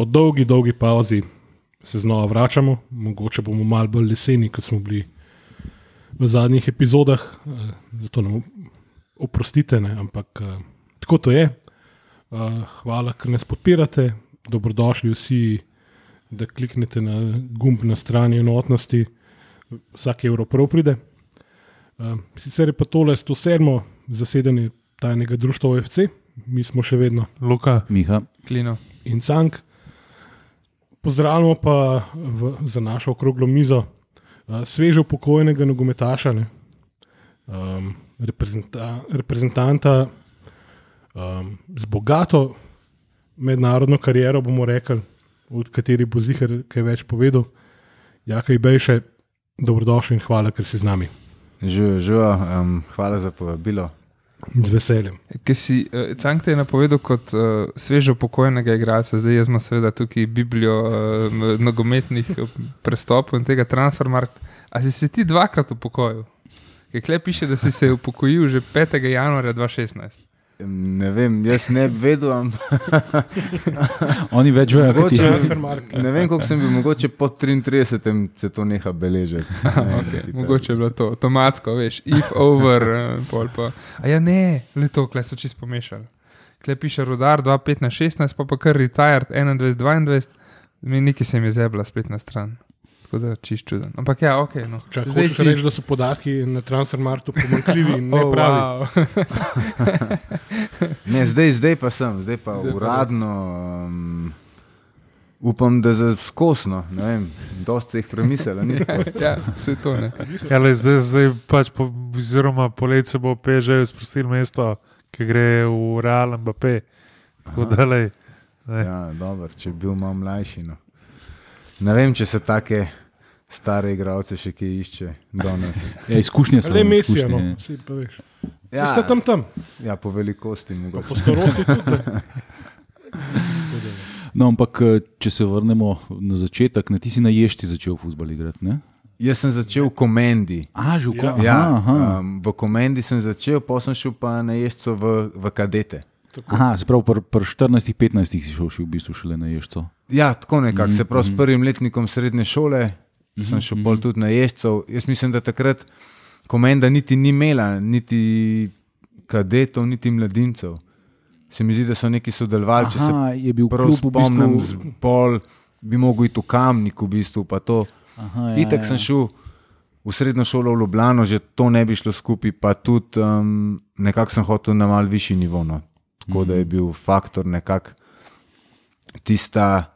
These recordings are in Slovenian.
po dolgi, dolgi pauzi se znova vračamo, mogoče bomo malo bolj leseni, kot smo bili v zadnjih epizodah, eh, zato nam oprostite, ne? ampak eh, tako to je. Eh, hvala, ker nas podpirate, dobrodošli vsi, da kliknete na gumb na strani enotnosti, vsak evro prav pride. Sicer je pa tole 107. zasedanje tajnega društva OFC, mi smo še vedno Luka, Miha. Klino. in Cank. Pozdravljamo pa v, za našo okroglo mizo uh, sveže upokojenega nogometaša, um, reprezenta, reprezentanta um, z bogato mednarodno kariero, bomo rekli, od kateri bo zihar kaj več povedal. Jakaj Bejše, dobrodošli in hvala, ker si z nami. Živijo, živijo, um, hvala za povabilo. Z veseljem. Si uh, Cank te je napovedal kot uh, sveže upokojenega igralca, zdaj jaz imam seveda tukaj Biblijo uh, nogometnih eh, prestopov in tega transfermarkta. A si se ti dvakrat upokojil? Kaj piše, da si se upokojil že 5. januarja 2016? Ne vem, jaz ne bi vedel, ampak Oni več vejo, kot. Mogoče- Transfermarkt. ne vem, koliko sem bil, mogoče po 33. se to neha beležiti. Okay, mogoče je bilo to, automatsko, veš, if over, uh, pol pa. A ja, ne, le to, kle so čist pomešali. Kle piše rodar 2-15-16, pa pa kar retired 21-22, mi neki se mi je zebla spletna stran. Tako da čist čuden. Ampak ja, ok. No. Če hočeš reči, da so podatki na Transfermarktu pomanjkljivi in ne Oh, pravi. wow. Ne, zdaj, zdaj pa sem, zdaj pa Zdaj uradno. Um, upam, da za skosno, ne vem, dosti jih premislila. ni? ja, vse to ne. ja, lej, zdaj, zdaj pač po, oziroma poletje se bo PŽ sprostil mesto, ki gre v Real Mbappé. Tako da, lej. Ja, dobro, če bi bil malo mlajši. No. Ne vem, če se take stare igralce še kje išče danes. Ja, izkušnje so. Le izkušnje, no, ja. vsi pa veš. Ja. Ste tam tam, ja, po velikosti pa mogoče. po starosti tudi. No, ampak eh, če se vrnemo na začetek, ne, ti si na ješti začel futbol igrati. Ne? Jaz sem začel v komendi. A, že v Ja. kom- Ja, aha, aha. um, v komendi sem začel, pa sem šel pa na jezdco v, v kadete. aha se pravi, pri pr 14-15 si šel še v bistvu šele na ještco. Ja, tako nekako. Se pravi, s Mhm. prvim letnikom srednje šole sem šel bolj tudi na jezdcev. Jaz mislim, da takrat komenda niti ni imela, niti kadetov, niti mladincev. Se mi zdi, da so neki sodelovali, če se Aha, je bil prav klub v spomnim, bistvu. pol bi mogel iti v kamnik, v bistvu pa to. Aha, Itek sem šel v srednjo šolo v Ljubljano, že to ne bi šlo skupaj, pa tudi um, nekako sem hotel na mal višji nivo. No. Tako da je bil faktor nekako tista,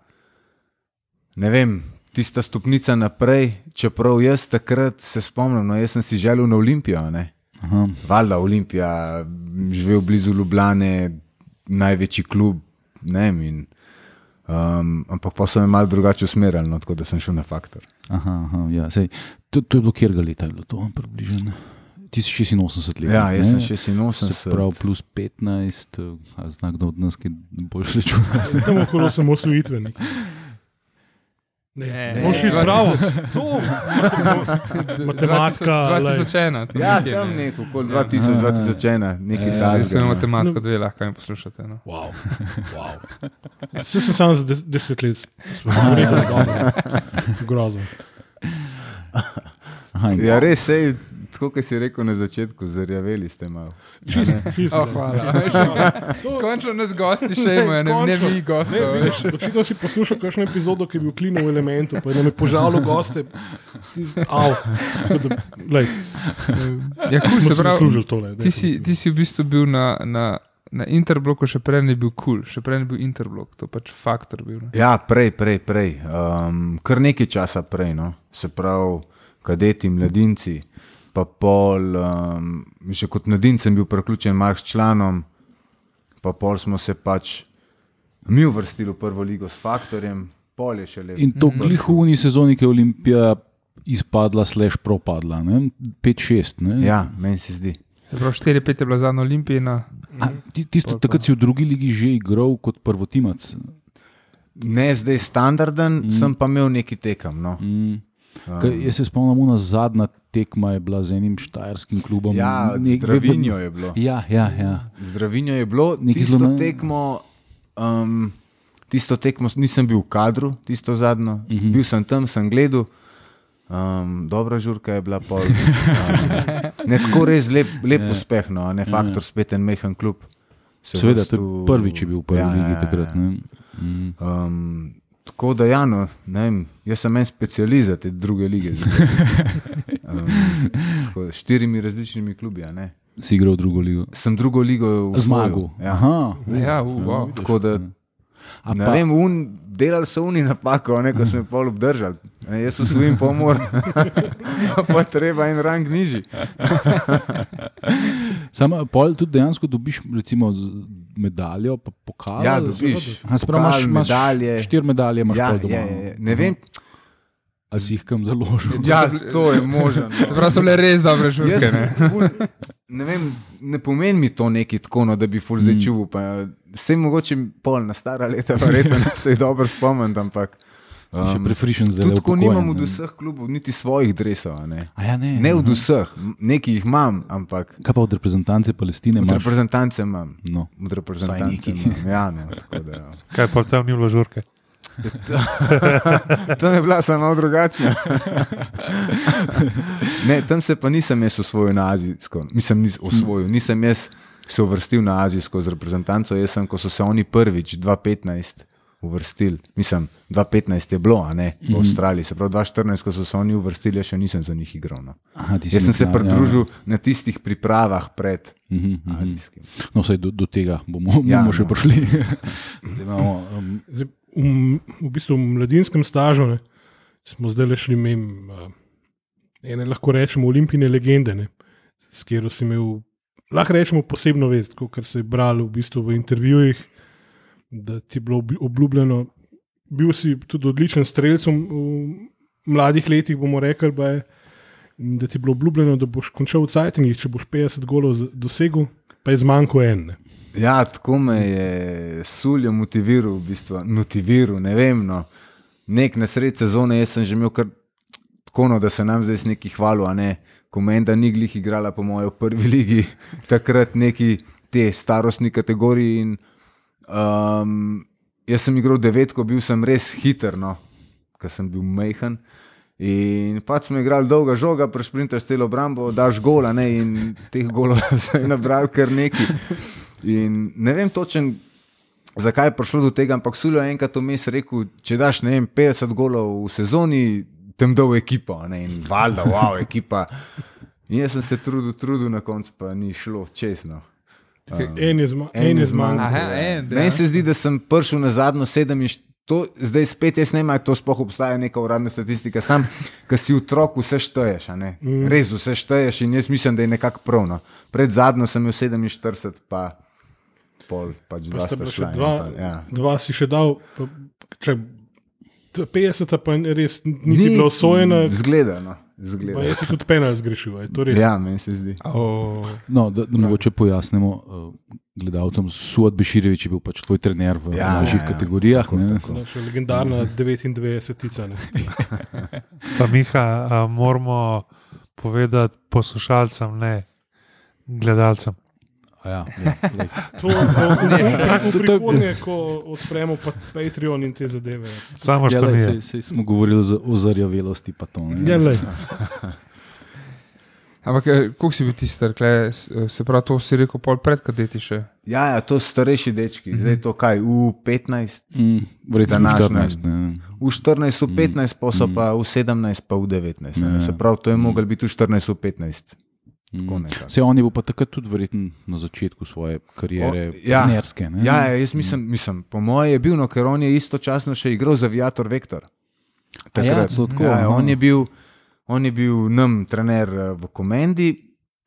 ne vem, tista stopnica naprej. Čeprav jaz takrat se spomnim, no, jaz sem si želel na Olimpijo. Ne. Aha. Valjda Olimpija, živel blizu Ljubljane, največji klub. Ne, in, um, ampak pa so me malo drugače usmerjali, no, tako da sem šel na faktor. Aha, aha, ja, sej, to, to je bilo kjer leta, je bilo to približno. Ti si 86 let. Ja, jaz ne? sem 86. Se pravi, plus 15, eh, znak od nas, ki bolj računa. Tam okolo sem osvojitvenik. Ne, Ne, ne, šli ne. prav. To, matematika, 2001. tam Ja, tam ne. neko, okoli 2000, 2001, nekaj Ja, Jaz sem takega. matematiko dve, lahko mi poslušate. No. wow, wow. Vse sem samo za des, deset let. Sploh rekel, dobro. Grozno. Aha, in- Ja, res, sej, tako kot si rekel na začetku, zarjaveli ste malo. Čist, čist, Oh, hvala. To- Končno nas gosti še imajo, ne, ne mi Ne, gostov. vidiš, Očitno si poslušal kakšno epizodo, ki je bil klino v elementu, pa je nam je požalil goste. Tis- Av. Glej, Ja, kul, se pravi, tole. ti si, ti si v bistvu bil na, na, na Interbloku, še prej ni bil kul, cool, še prej ni bil Interblok, to pač faktor bil. Ne. Ja, prej, prej, prej. Um, kar nekaj časa prej, no. se pravi, kadeti, mladinci. Pa pol, um, že kot mladinec sem bil priključen Mark članom, pa pol smo se pač mi uvrstili v prvo ligo s faktorjem, pol je še lepo. In to glih v uni sezoni, ki je Olimpija izpadla, slash propadla. ne? 5-6. ne? Ja, meni se zdi. Se pravi, 4-5 je bila zadnja olimpijina. A, ti- Tisto, takrat si v drugi ligi že igral kot prvotimac. Ne zdaj standarden, mm. sem pa imel neki tekem. No. Mm. Kaj, jaz se spomnim, da zadnja tekma je bila z enim štajerskim klubom. Ja, Nek- zdravinjo je bilo. Ja, ja, ja. Zdravinjo je bilo, Nekaj tisto zelo tekmo. Um, tisto tekmo nisem bil v kadru, tisto zadnjo. Uh -huh. Bil sem tam, sem gledal. Um, dobra žurka je bila pol. Um, ne tako res lep, lep Ja. uspeh, no, a ne faktor, spet en mehen klub. Se Seveda, to je prvič je bil v prvi Ja, ja, ligi ja, takrat. ja. ne. Mm. Um, tako da, ja, no, ne vem, jaz sem en specializt za te druge lige. Um, tako, štirimi različnimi klubi. a ne. Si igral v drugo ligo. Sem drugo ligo Zmagal. Ja. Aha, Ja, uh, wow. Tako da, A ne pa- vem, un, delali so oni napako, ne, ko smo jih pol obdržali. Ne, jaz usvojim pomor, pa treba en rang nižji. Samo pol tudi dejansko dobiš recimo, medaljo, pa pokal. Ja, dobiš. Aha, se pravi, Pokal, imaš, imaš medalje. Štiri medalje imaš Ja, pol doma. je, je, je. Ne vem, A si jih kam založil? ja, to je možno. Se pravi, so bile res dobre Jaz, žurke. Ne? ful, ne, vem, ne pomeni mi to nekaj tako, no, da bi ful zdaj čuval. Pa, Vse mogoče pol na stara leta, verjetno se je dobro spomnim, ampak Si še prefrišen zdaj. tudi tako nimam od vseh klubov, niti svojih dresov. a Ne, A ja, ne, ne od aha. vseh, nekaj jih imam, ampak Kaj pa od reprezentance Palestine? od imaš? reprezentance imam. No. Od reprezentance imam. Ja, no, tako da, ja. Kaj pa tam ni bilo žurke? Tam je bila samo drugačna. ne, tam se pa nisem jaz osvojil na azijsko. Mislim, nis, osvojil. nisem jaz se uvrstil na azijsko z reprezentanco. Jaz sem, ko so se oni prvič, 2015, uvrstili. Mislim, 2015 je bilo, a ne v Avstraliji. Se pravi, 2014, ko so se oni uvrstili, jaz še nisem za njih igral. No. Aha, Jaz sem se na- ja, pridružil na tistih pripravah pred Mhm, mhm. azijskim. No, saj do, do tega bomo, Ja, bomo še no. prišli. Zdaj imamo, um, Zdaj, v, v bistvu v mladinskem stažu ne, smo zdaj le šli mem, uh, ene lahko rečemo olimpijske legende, ne, s katero si imel, lahko rečemo posebno vest, kar se je bralo v, bistvu v intervjujih, da ti je bilo obljubljeno. Bil si tudi odličen strelec v mladih letih, bomo rekli, je, da ti je bilo obljubljeno, da boš končal v Cajtingih, če boš 50 golov dosegel, pa je zmanjko en. Ne. Ja, tako me je suljo motiviral, v bistvu, motiviral, ne vem. No. Nek na sred sezone, jaz sem že imel kar tako, no, da se nam zdaj neki hvalil, a ne. Komenda ni glih igrala, po mojem, v prvi ligi, takrat neki te starostni kategoriji. In, um, jaz sem igral devetko, bil sem res hiter, no, ker sem bil mehen. In pač smo igrali dolga žoga, prešprintaš celo obrambo, daš gola, ne, in teh golov se je nabral kar nekaj. In ne vem točen, zakaj je prišlo do tega, ampak Suljo je enkrat vmes rekel, če daš ne vem, 50 golov v sezoni, tem dol ekipo, a ne, in valjda, wow, ekipa. In jaz sem se trudil, trudil, na koncu pa ni šlo česno. En je, zma, En en je zmanjkal, ja. en, Meni se zdi, da sem prišel na zadnjo sedem in to, zdaj spet jaz ne vem, to sploh obstaja neka uradna statistika. Sam, ki si otrok, vse šteješ, a ne? Mm. res vse šteješ in jaz mislim, da je nekako pravno. Pred zadnjo sem imel 47, pa pol, pač Pa dva sta šla. dva, Pa, ja. dva si še dal, pa, t- 50 pa res ni bila osvojena, Zgleda, no. Zgleda. jaz si tudi penal zgrešil. je to res? Ja, meni se zdi. Oh. no, da, da mogoče pojasnimo uh, gledalcem. Suad Beširevič je bil pač tvoj trener v Ja, mlajših ja, ja. kategorijah. Tako, ne. tako. Znači, legendarna 99-tica. ne. Pa Miha, a, moramo povedati poslušalcem, ne gledalcem. Ja, ja, lej. To bo v prihodnje, ko odpremo pa Patreon in te zadeve. Samo ja, lej, mi sej, smo govorili o zarjavelosti. Pa to, ne. Ja. Ampak, eh, koliko si bil ti star, kle, se pravi, to si rekel pol pred kadeti še. Ja, ja, to so starejši dečki, zdaj to kaj, v 15, Mm, Verjetno Današnja- 14. Ne. v 14, v 15, pa so pa 17, pa v 19. Ja, Ja, ja. Se pravi, to je mogel biti v 14, v 15. Tako Mm. Se on je bil pa takrat tudi verjetno na začetku svoje kariere, O, ja. trenerske. ne? Ja, ja, jaz mislim, mislim po mojem je bil, no, ker on je istočasno še igral za Aviator Vektor. Ja, tako, ja, ja, aha. on, je bil, on je bil nam trener eh, v komendi,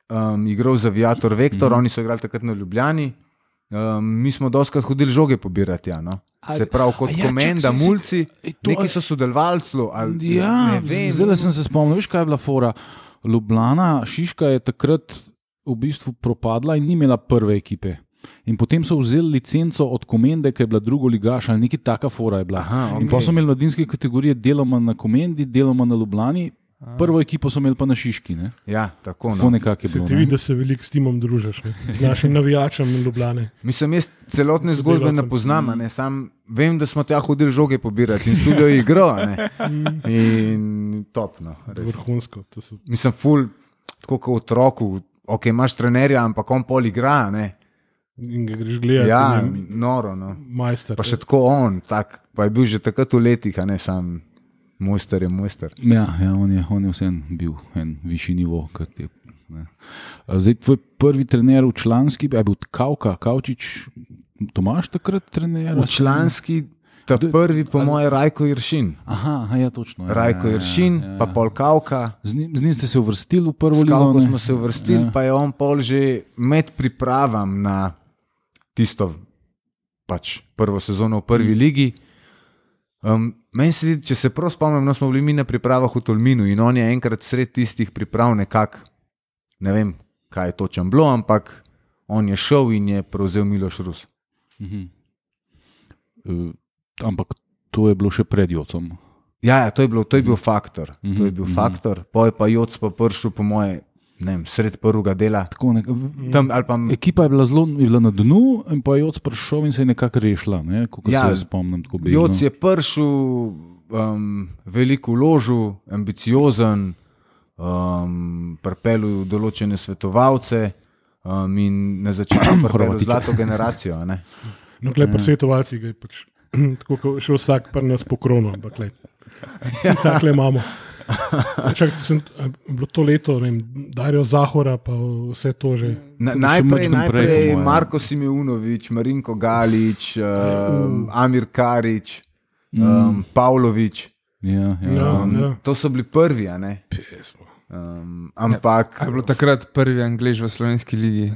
um, igral za Aviator Vektor, mm oni so igrali takrat na Ljubljani. Um, mi smo doskrat hodili žoge pobirati. Ja, no. Se pravi, kot ja, komenda, čak, si- mulci, Ej, to- neki so sodelovali Ja, zdaj sem se spomnil, veš, kaj je bila fora. Ljubljana, Šiška je takrat v bistvu propadla in ni imela prve ekipe. In potem so vzeli licenco od komende, ki je bila drugo ligaš ali nekaj taka fora je bila. Aha, In pa so imeli mladinske kategorije, deloma na komendi, deloma na Ljubljani. Prvo ekipo so imeli pa na Šiški. Ne? Ja, tako no. nekako je Se bilo. ti ne. vidi, da se veliko s timom družiš, ne? z našim navijačem in Ljubljane. Mislim, jaz celotne zgodbe ne poznam, a ne, sam vem, da smo tja hodili žoge pobirati in sudijo igro. a ne. In topno. res. Vrhunsko. to so- Mislim, ful, tako kot otroku, ok, imaš trenerja, ampak on pol igra. Ne. In ga greš gledati. Ja, noro. No. Majster. Pa še tako on, tak, pa je bil že takrat v letih, a ne sam mojster je mojster. Ja, ja on je, on je vsem bil en višji nivo. je, ne. Zdaj, tvoj prvi trener v članski, je bil Kavka, Kavčič, Tomaš takrat trener? V članski, ta prvi, po mojem, Rajko Iršin. Aha, aha, ja, točno. Ja, Rajko ja, Iršin, ja, ja. pa pol Kavka. Z njim, z njim ste se uvrstili v prvo ligo. Kavko smo se uvrstili, Ja. pa je on pol že med pripravam na tisto pač prvo sezono v prvi Mm. ligi. Um, meni se zdi, če se prav spomnim, no smo bili mi na pripravah v Tolminu in on je enkrat sred tistih priprav nekako, ne vem, kaj je točen bilo, ampak on je šel in je prevzel Miloš Rus. Mhm. Eh, ampak to je bilo še pred Jocom. Ja, ja to, je bilo, to je bil faktor. To je Mhm, bil mhm. faktor. Poj pa Joc pa prišel, po moje, vem, sred prvega dela. Tako, nek, v- Tam, ali pa, ekipa je bila zelo je bila na dnu, in pa je Joc prišel in se je nekako rešila. Ne? Kako Ja, se spomnim. Joc je prišel, um, veliko vložil, ambiciozen, um, pripeljal določene svetovalce um, in na začetku pripeljal zlato generacijo. a ne. No, gled, pa svetovalci ga je pač. Tako kot še vsak pri nas po krono, ampak le. Tako imamo. Čak, sem, bilo to leto, ne vem, Darijo Zahora, pa vse to že. Na, najprej prej, najprej moje. Marko Simeunovič, Marinko Galič, um, Amir Karič, um, Pavlovič. Ja, ja. Ja, Um, ja. To so bili prvi, a ne? Pesmo. Um, ampak A je bilo takrat prvi Anglež v slovenski ligi?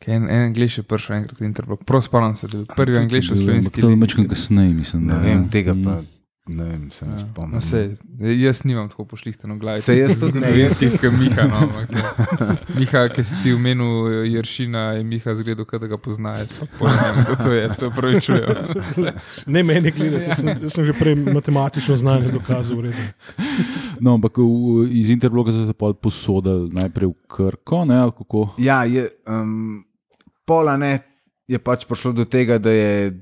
Kaj en, en Anglež je prišel enkrat v Interblok. Prav spomnim se, da je prvi Anglež v slovenski To je ligi. večkrat kasneje, mislim. ne da, vem, ja. tega Mm. Pa ne vem, se ne Ja, spomnim. no, sej, jaz nimam tako pošlihteno v glavi. Saj jaz tudi ne, jaz- Jaz kot Miha. No, ja. Miha, ki si ti omenil Jeršina, je Miha zgledal, kot da ga poznaš. To je, se upravičujem. Ne meni gledati, jaz sem, jaz sem že prej matematično znanje dokazal. v redu. No, ampak v, iz Interbloka so se pol posodili najprej v Krko, ne, ali kako. Ja, je, um, pola ne, je pač prišlo do tega, da je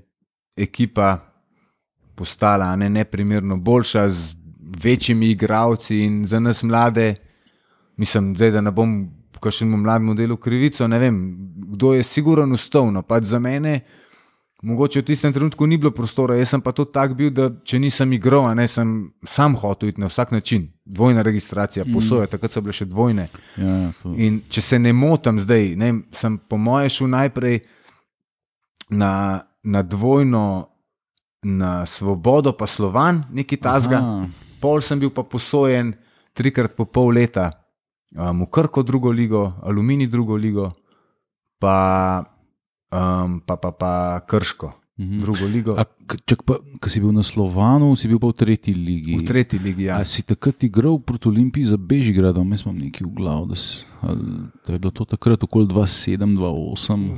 ekipa postala ne, neprimerno boljša z večjimi igravci in za nas mlade, mislim, zdaj, da ne bom kakšnemu mlademu delu krivico, ne vem, kdo je sigurno ustavno. Pač za mene, mogoče v tistem trenutku ni bilo prostora, jaz sem pa tudi tak bil, da če nisem igral, ne sem sam hotel iti na vsak način. Dvojna registracija, posoja, takrat so bile še dvojne. Ja, ja, to, In če se ne motim zdaj, ne, sem po mojem šel najprej na, na dvojno, na svobodo, pa slovan, neki tasga. Pol sem bil pa posojen trikrat po pol leta um, v Krko drugo ligo, Alumini drugo ligo, pa, um, pa, pa, pa Krško Mhm. drugo ligo. A, čak pa, ko si bil na Slovanu, si bil pa v tretji ligi. V tretji ligi, ja. A si takrat igral proti Olimpiji za Bežigradom, jaz imam nekaj v glavu, da, si- ali- da je bilo to takrat okoli 2-7, 2-8.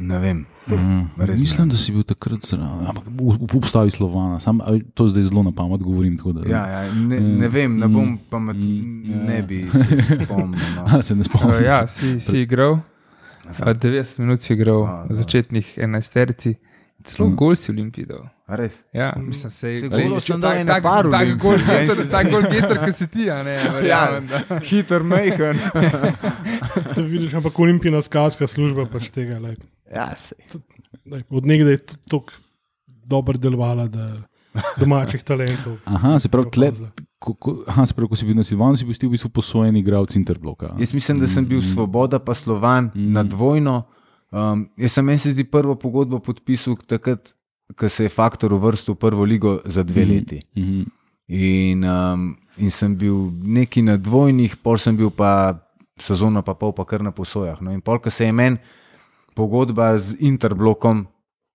Ne vem. Mm, res ne. mislim, da si bil takrat zraven, ampak obstavi Slovana, sam a, to zdaj zelo na pamet govorim. Tako, da, Ja, ja, ne, ne vem, ne bom pamet, Mm, ja. ne bi se spomnil. No. se ne spomnim. Uh, ja, si, si igral. Uh, 90 minut si igral, A, v da. začetnih 11-terici. Celo Mm. gol si v Olimpiji dal. Res. Ja, mislim, se Saj golov sem dal ene tak, par v tak, Olimpiji. gol Ja, getter, in- tak gol getter, ki si ti, a ne, verjamem. da. Hiter, mehen. Vidiš, ampak olimpijska skavska služba pač tega. Lej, ja, od nekdaj je tako dobro delovala, da domačih talentov. Aha, se pravi, tle, ko, ko, aha, se pravi, ko si bil na Silvanu, si bil v bistvu posojen igralec Interbloka. Jaz mislim, da sem bil svoboda, pa slovan Mm. na dvojno. Um, jaz sem meni se zdi prvo pogodbo podpisal takrat, ko se je Faktor uvrstil v prvo ligo za dve Mhm. leti. Mhm. In, um, in sem bil neki na dvojnih, pol sem bil pa sezono, pa pol pa kar na posojah. No, in pol, ko se je meni pogodba z Interblokom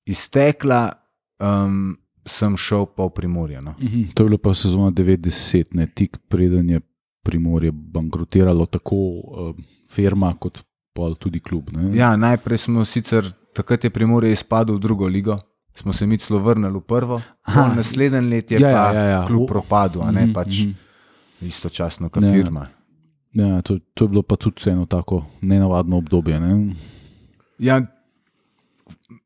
iztekla, um, sem šel pa v Primorje. No. Mhm, To je bilo pa sezona 90, ne, tik preden je Primorje bankrotiralo, tako uh, firma kot tudi klub. Ne. Ja, najprej smo sicer, takrat je Primorje izpadlo v drugo ligo, smo se mi celo vrnili v prvo, Aha. naslednji let je Ja, ja, ja, pa ja, ja. kljub O- propadu, a ne Mhm, pač mhm. istočasno kot Ja. firma. Ja, to, to je bilo pa tudi eno tako nenavadno obdobje. Ne? Ja,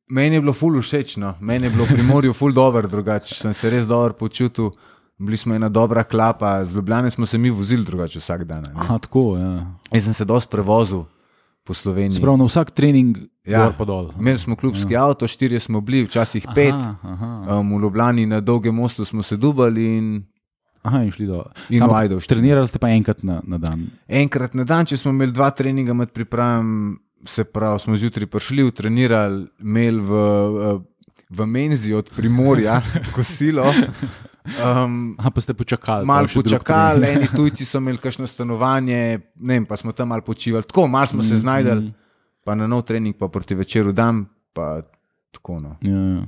meni je bilo ful všeč, no. meni je bilo v Primorju ful dobro, drugače sem se res dobro počutil. Bili smo ena dobra klapa, z Ljubljana smo se mi vozili drugače vsak dan. Aha, tako. Ja. Jaz sem se dosti prevozil po Sloveniji. Sprav na vsak trening, Ja. gor pa dol. Imeli smo klubski ja. avto, štirje smo bili, včasih pet. Aha, aha. Um, v Ljubljani na dolgem mostu smo se dubali in aha in šli v Ajdovščino. Trenirali ste pa enkrat na, na dan. enkrat na dan, če smo imeli dva treninga med pripravami, se pravi, smo zjutraj prišli, trenirali, imeli v, eh, v menzi od Primorja kosilo. Um, Aha, pa ste počakali. Mal pol še drug počakali, eni tujci so imeli kakšno stanovanje, ne vem, pa smo tam malo počivali. Tako, malo smo se Mm, znajdeli, mm. pa na nov trening, pa proti večeru dan, pa tako. No. Ja, ja.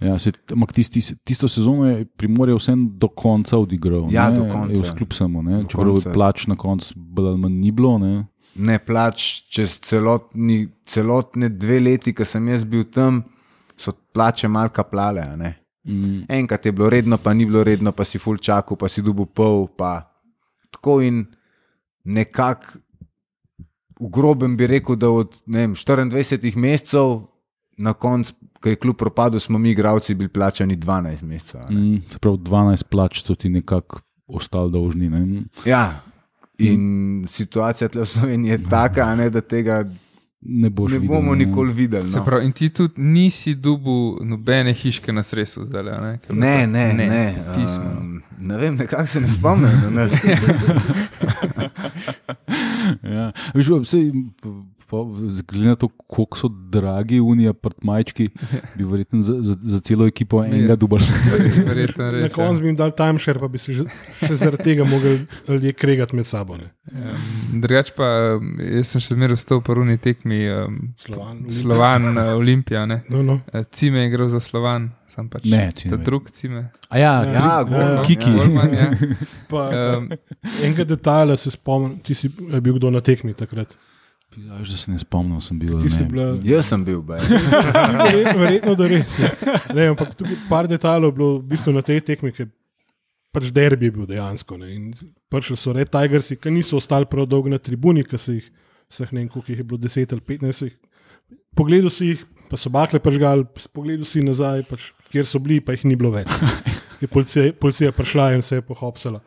Ja, se, ampak tisti, tisto sezono je Primorje vsem do konca odigral. Ja, ne, do konca. je Vkljub samo, čeprav konca. plač na koncu bolj ali manj ni bilo. Ne. Ne plač čez celotni, celotne dve leti, ki sem jaz bil tam, so plače malka plale. a ne. Mm. Enkrat je bilo redno, pa ni bilo redno, pa si full čakal, pa si dubu pol. Pa. Tako in nekako v grobem bi rekel, da od vem, 24 mesecev na koncu, ko je kljub propadu, smo mi, igravci, bili plačani 12 mesecev. Mm, se pravi, 12 plač so ti nekako ostali dolžni. Ne. Ja. In situacija tle v Sloveniji je taka, a ne, da tega Ne, boš ne videl, bomo nikoli videli. Se No. pravi, in ti tudi nisi dubu nobene hiške na stresu zdaj, a ne? Ker Ne, ne, ne. Ti smo. Um, ne vem, nekako se ne spomnim. Ja. Viš, vse, glede na to, koliko so dragi uniji apartmajčki, bi verjetno za, za, za celo ekipo enega dubala. Verjetno Na res. ja. koncu bi jim dal timeshare, pa bi se že, še zaradi tega mogli ljudje kregati med sabo. Ne. Um, Drugač pa, jaz sem še zmeraj vstal po runi tekmi um, Slovan. Slovan, uh, Olimpija. Ne? No, no. Uh, Cime je igral za Slovan, sam pač. Ne, ta drug Cime. A ja, Ja, Ja, Ja, Gorman, Kiki. Ja. Golman, ja. Pa, Um, enega detajla se spomnim, ti si bil kdo na tekmi takrat. Pilaš, da se ne spomnim, sem bil. Ne. bila, Jaz sem bil, baj. verjetno, verjetno, da res. Ne. Ne, ampak tukaj par detajlov je bilo v bistvu na tej tekmi, ker pač derbi je bil dejansko. Ne. In Prišli so Red Tigersi, ki niso ostali prav dolgo na tribuni, ki so jih, vseh ne vem, koliko jih je bilo 10 ali 15. so jih- Pogledal si jih, pa so bakle pržgal, pogledal si nazaj, pač, kjer so bili, pa jih ni bilo več. Je policija, policija prišla in se je pohopsala.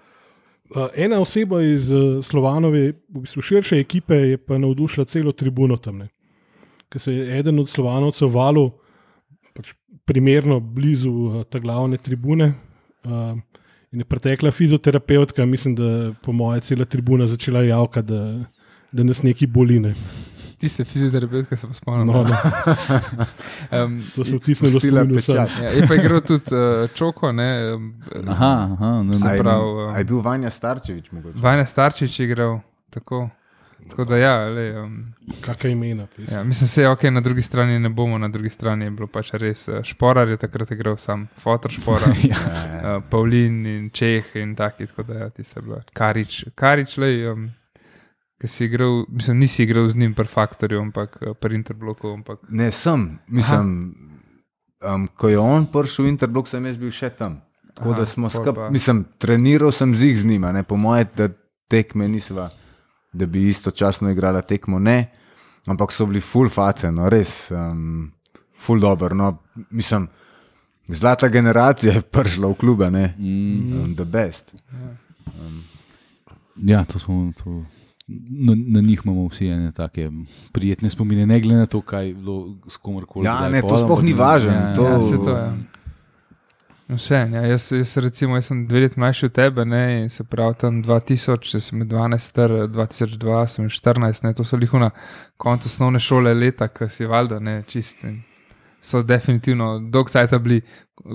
Uh, ena oseba iz uh, Slovanove, v bistvu širše ekipe, je pa navdušila celo tribuno tam. ne. Ker se je eden od Slovanovcev valil pač primerno blizu uh, te glavne tribune. In je pretekla fizioterapeutka, mislim, da po moje cela tribuna začela javka, da, da nas neki boline. Tiste fizioterapevtke se pa spomnim. No, no, Um, to se vtisnilo Pustila spomin vsem. pečat. ja, je pa igral tudi uh, Čoko, ne. Um, Aha, aha, ne, Se pravi, um, a je bil Vanja Starčevič mogoče? Vajna Starčič je igral. Tako. Tako da, ja, le, um, Kakšna imena. Ja. ja, mislim, se je ok, na drugi strani ne bomo, na drugi strani je bilo pač res. Uh, šporar je takrat igral sam, fotor šporar, Ja. Ja, uh, Pavlin in Čeh in taki. Tako da, ja, tiste je bilo. Karič, Karič, le, um, ki si igral, mislim, nisi igral z njim, per faktorju, ampak uh, per interbloku. Ampak, Ne, sem, mislim, um, ko je on prišel v Interblok, sem jaz bil še tam. Tako Aha, da smo skupaj, pa- mislim, treniral sem z jih z njima, ne, po moje, da tekme nisva, da bi istočasno igrala tekmo, ne, ampak so bili full face, no, res, um, full dobro, no, mislim, zlata generacija je prišla v klube, ne, Mm, um, the best. ja, to smo. To. Na, na njih imamo vsi ene take prijetne spomine, ne glede na to, kaj je bilo s komorkoli. Ja, ne, pol, to sploh ni važno, to- ja, to je. Vse, ja. jaz, jaz, recimo, jaz sem dve leti mlajši od tebe, ne, in se pravi tam 2000, če sem bil 12, star, 2002, sem bil 14, ne, to so lihuna konc osnovne šole leta, ki si valjda, ne, čist. in So definitivno dolg cajt bili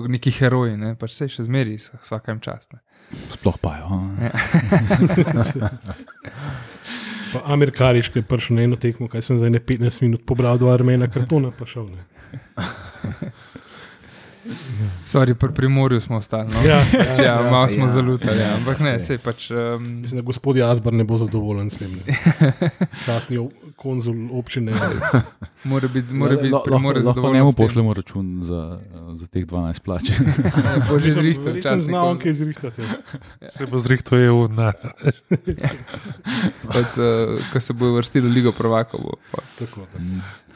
neki heroji, ne, pač se še zmeri, vsakem čas. Ne. Sploh pa jo. Ja. Pa Amir Kariš, ki je prišel na eno tekmo, kaj sem za ne 15 minut pobral, dva armena kartona, pa šel. Sorry, pri Primorju smo ostali. No? Ja, Pač, ja, malo smo ja, zalutali, ja. ja, ampak ne, sej. sej pač. Um, Mislim, da gospod Jazbar ne bo zadovoljen s tem. Časni konzul občine. mora biti, mora biti, lahko, Primorje lahko zadovoljen njemu pošljemo račun za, za teh 12 plač. Ja, Bo že zrihtal čas. zna on kaj zrihtati. ja. Se bo v denar. Od, uh, ko se bo vrstilo Ligo pa. Tako, tako.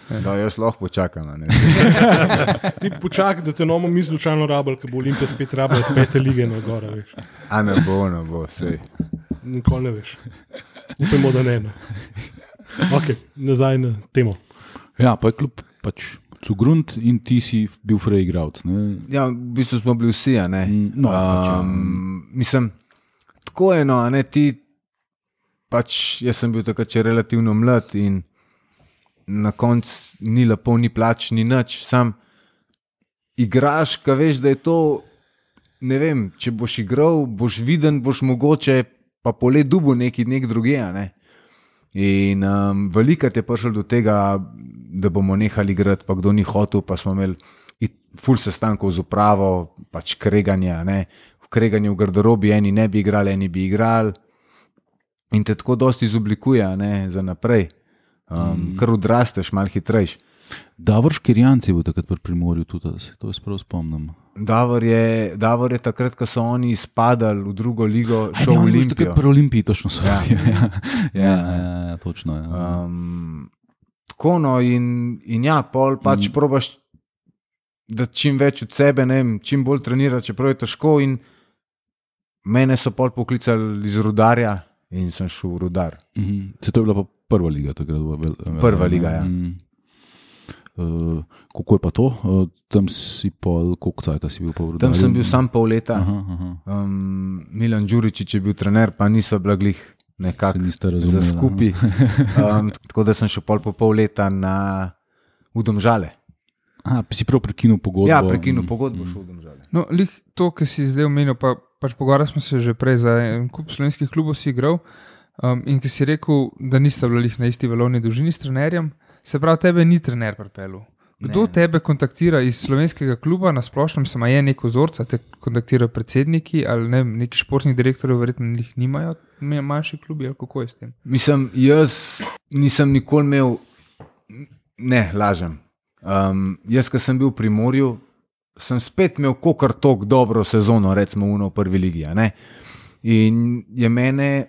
Da, jaz lahko počakam. Ti počakaj, da te nomo mi slučajno rabljali, ko bo Olimpija spet rabljala iz pete lige na gore. Veš. A ne bo, ne bo, sej. Nikoli ne veš. Upamo, da ne. ne. Ok, nazaj na temo. ja, pa je kljub pač Cugrund in ti si bil frej igralec. ne? Ja, v bistvu smo bili vsi, a ne. Mm, no, pač, ja. um, mislim, tako je, no, a ne ti. Pač jaz sem bil takrat še relativno mlad in na koncu ni lepo, ni plač, ni nič. Sam igraš, ka veš, da je to. Ne vem, če boš igral, boš viden, boš mogoče pa polet dubu neki nek druge. a Ne? In um, velikrat je prišel do tega, da bomo nehali igrati, pa kdo ni hotel, pa smo imeli ful sestankov z upravo, pač kreganja, ne. v kreganju v garderobi, eni ne bi igrali, eni bi igrali. In te tako dosti izoblikuje za naprej. Um, mm. Ker odrasteš, malo hitrejš. Davor Škirjanci je bil takrat pri Primorju, tudi se to jaz prav spomnim. Davor je, Davor je takrat, ko so oni izpadali v drugo ligo, šel v Olimpijo. Pri Olimpiji, točno so. Ja. Ja, ja, ja, ja, ja, točno. Ja. Um, tako no, in, in ja, pol pač mm. probaš, da čim več od sebe, ne vem, čim bolj treniraš, čeprav je težko. In mene so pol poklicali iz rudarja in sem šel v rudar. Mhm. Se to je bila pa prva liga takrat. Prva liga, ja. Mhm. Uh, kako je pa to? Uh, tam si pol, koliko cajt si bil pa v Tam sem bil sam pol leta. Aha, aha. Um, Milan Đuričič je bil trener, pa niso blaglih Se nekako za skupaj. Um, tako da sem šel pol po pol leta na Udomžale. Aha, si prav prekinil pogodbo. Ja, prekinul Mhm. pogodbo, šel v Udomžale. No, lih to, kar si zdaj omenil, pa, pač pogovarjali smo se že prej za en kup slovenskih klubov, si igral. Um, in ki si rekel, da niste bili na isti valovni dolžini s trenerjem, se pravi, tebe ni trener pripeljal. Kdo Ne. tebe kontaktira iz slovenskega kluba, na splošnem se je neko vzorca, te kontaktirajo predsedniki ali ne, neki športni direktorji, verjetno jih nimajo, manjši klubi ali kako je s tem. Mislim, jaz nisem nikoli imel, ne, lažem. Um, jaz, ki sem bil v Primorju, sem spet imel kokar tok dobro sezono, recimo v prvi ligi. ne. In je mene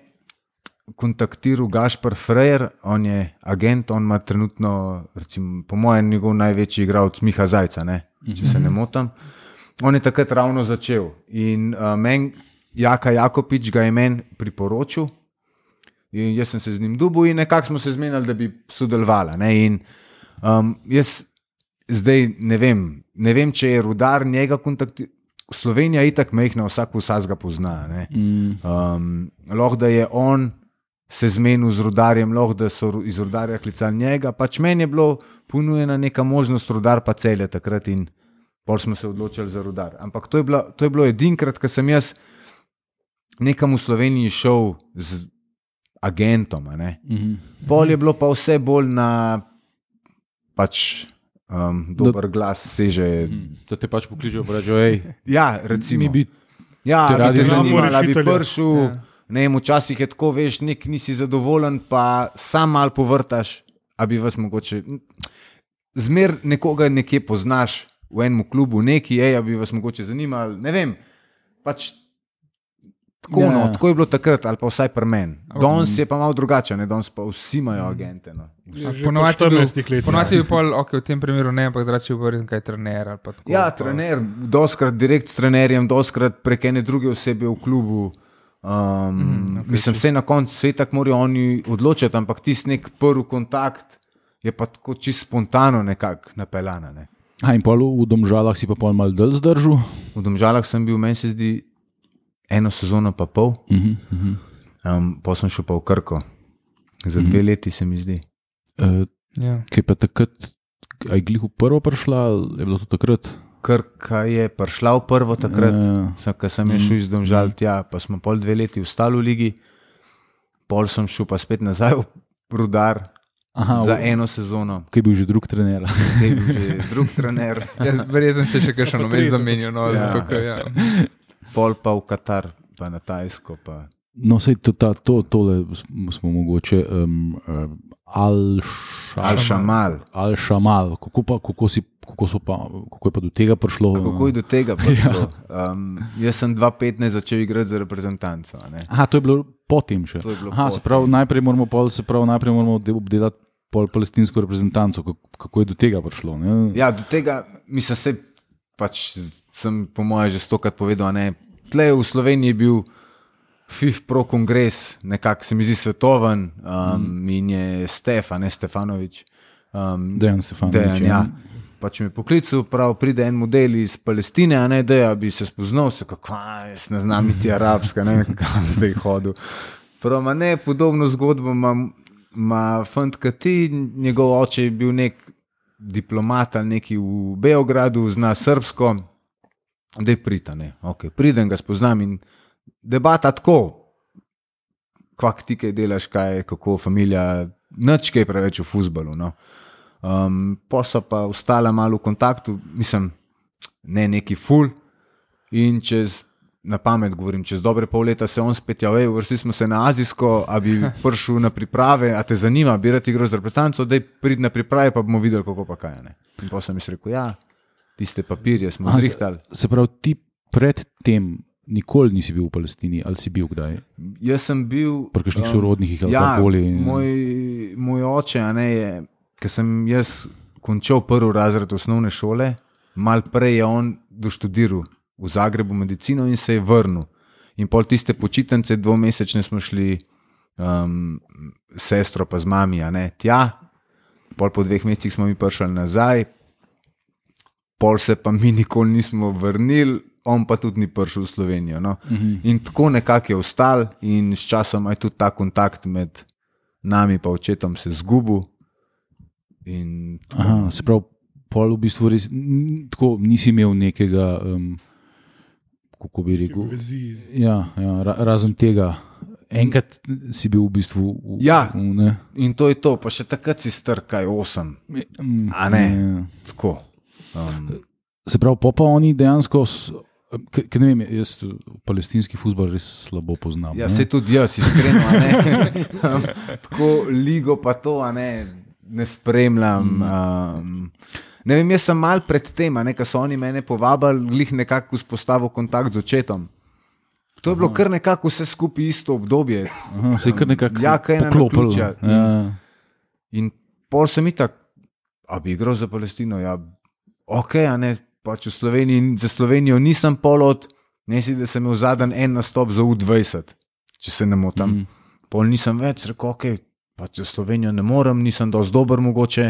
kontaktiral Gašpar Frejer, on je agent, on ima trenutno, recimo, po mojem, njegov največji igralec Miha Zajca, ne, če se ne motim. On je takrat ravno začel in uh, meni, Jaka Jakopič, ga je meni priporočil. In jaz sem se z njim dubil in nekako smo se zmenili, da bi sodelovali. ne. In, Um, jaz zdaj ne vem, ne vem, če je rudar njega kontaktiral. Slovenija je itak mehna, vsak vsaj ga pozna. ne. Mm, Um, lahko da je on se zmenil z rudarjem, lahko da so iz rudarja klicali njega. Pač meni je bilo ponujena neka možnost, rudar pa celje takrat in pol smo se odločili za rudar. Ampak to je, bila, to je bilo edinkrat, ko sem jaz nekam v Sloveniji šel z agentom. a ne. mhm. Pol je bilo pa vse bolj na pač. Um, dober glas seže. Mhm. Da te pač pokličejo, pa rečejo, hej, Ja, recimo. mi bi Ja, Te bi te zanimalo, da bi prišel. Ja. Ne, vem, včasih je tako, veš, nek nisi zadovoljen, pa sam mal povrtaš, a bi vas mogoče. Zmer nekoga nekje poznaš v enem klubu, neki, ej, a bi vas mogoče zanimalo. Ne vem. Pač, tako, Ja. ja. no, tako je bilo takrat, ali pa vsaj pri meni. Ampak- Danes je pa malo drugače, ne? danes pa vsi imajo agente. No. Po Ponovadi je bil- 14 letih. Ponovadi je bil pol, okay, v tem primeru ne, ampak drugače je bil verjetno kaj trener ali pa tako. Ja, trener, doskrat direkt s trenerjem, doskrat prek ene druge osebe v klubu. Um, mm, okay, mislim, vse na koncu se tako morajo oni odločiti, ampak tisti nek prvi kontakt je pa tako čisto spontano nekako napeljana. Ne. A in pol v domžalah si pa pol mal dol zdržal. V Domžalah sem bil, meni se zdi, eno sezono pa pol, Mhm, mhm. um, pa sem šel pa v Krko. Za dve mm. leti se mi zdi. Uh, Ja. Kaj pa takrat, aj glihu prvo prišla, je bilo to takrat? Krka je prišla v prvo takrat, Ja. Ko sem mm. šel iz Domžal tja, pa smo pol dve leti ostali v ligi, pol sem šel pa spet nazaj v rudar, Aha, za eno sezono, Ki je bil že drug trener. ki je bil že drug trener, Ja, verjetno se je še kakšen omen zamenjal. No, Ja. zato, ker, ja. pol pa v Katar, pa na Tajsko. Pa. No, sej to, ta, to, tole smo mogoče um, um, Al-Shamal. Al-Shamal. Kako, pa, kako, si, kako, pa, kako je pa do tega prišlo? A Kako je do tega prišlo? Um, jaz sem 2015 začel igrati za reprezentanco. ne. Aha, to je bilo potem še. Bilo Aha, se potem. pravi, najprej moramo, pol, se pravi, najprej moramo obde- obdelati pol palestinsko reprezentanco. Kako, je do tega prišlo? Ne? Ja, do tega mislim, se pač sem, po mojem, že stokrat povedal. ne. Tle v Sloveniji je bil FIF Pro kongres, nekako se mi zdi svetoven um, mm. in je Stefan, ne Stefanovič. Um, Dejan Stefanovič. Dejan, ja. Pač me je poklical, prav pride en model iz Palestine, a ne da ja, bi se spoznal, se kako, "A, jaz ne znam niti arabska, ne vem, kam zdaj hodil. Prav, ne, podobno zgodbo ima fant, ki ti, njegov oče je bil nek diplomat ali neki v Beogradu, zna srpsko, da je pritane. Okay, pridem, ga spoznam in debata tako, kvak ti kaj delaš, kaj je, kako familija, nič kaj preveč v fusbalu. No. Um, pa so pa ostala malo v kontaktu, mislim, ne neki ful. In čez, na pamet govorim, čez dobre pol leta se on spet javlja, vrsti smo se na Azijsko, a bi prišel na priprave, a te zanima, bi rad igral z reprezentanco, da prid na priprave, pa bomo videli, kako pa kaj. je, Ne. In pa sem jim rekel, ja, tiste papirje smo se- zrihtali. Se pravi, ti predtem nikoli nisi bil v Palestini, ali si bil kdaj? Jaz sem bil. Pri kakšnih um, sorodnikih ali ja, karkoli. Moj, moj oče, a ne, je, ker sem jaz končal prvi razred osnovne šole, mal prej je on doštudiral v Zagrebu medicino in se je vrnil. In pol tiste počitnice, dvomesečne smo šli, um, sestro pa z mami, a ne tja. Pol po dveh mesecih smo mi prišli nazaj, pol se pa mi nikoli nismo vrnili, on pa tudi ni prišel v Slovenijo. No. Uh -huh. In tako nekako je ostal, in s časom je tudi ta kontakt med nami in očetom se zgubil. In Aha, se pravi, pol v bistvu res, tako nisi imel nekega, um, kako bi rekel. Vezi. Ja, ja, ra, razen tega, enkrat si bil v bistvu. V, Ja. v, ne, In to je to, pa še takrat si strkaj osem. A ne? ja. Tako. Um, Se pravi, pa oni dejansko, s- k, ne vem, jaz palestinski futbol res slabo poznam. ja, se tudi jaz, iskreno. Tako ligo pa to, ne, ne spremljam. Um, ne vem, jaz sem mal pred tem, ker so oni mene povabili, glih nekako vzpostavil kontakt z očetom. To je bilo kar nekako vse skupaj isto obdobje. Aha, se je kar nekako Ja, poklopilo. naključja. In- Ja. In pol sem itak, a bi igral za Palestino. Ja, ok, a ne, pač v Sloveniji, za Slovenijo nisem pol od, ne si, da sem imel zadnji en nastop za U20, če se ne motim. Mm. Pol nisem več rekel, ok, pač za Slovenijo ne morem, nisem dovolj dober mogoče,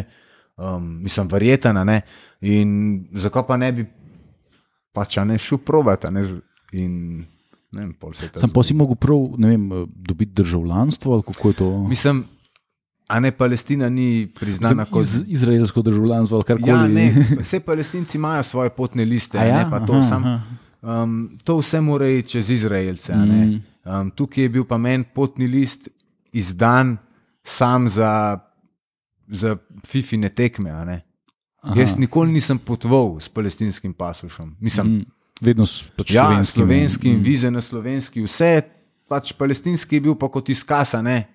um, nisem verjeten, a ne. In zakaj pa ne bi pač ne šel ne. z- In ne vem, pol se to. Sam pa si mogel prav, ne vem, dobiti državljanstvo ali kako je to. Mislim, a ne Palestina ni priznana kot. iz, izraelsko državljanstvo. Ja, ne, vse palestinci imajo svoje potne liste, A ja? ne, pa to, Aha, sam, aha. um, to vse mora iti čez Izraelce. Mm. Um, tukaj je bil pa meni potni list izdan sam za, za fifine tekme. ne. Aha. Jaz nikoli nisem potoval s palestinskim pasušom. Mislim, Mm, Vedno s pač ja, slovenskim. slovenski Mm. vize na slovenski, vse, pač palestinski je bil pa kot izkaz, a ne.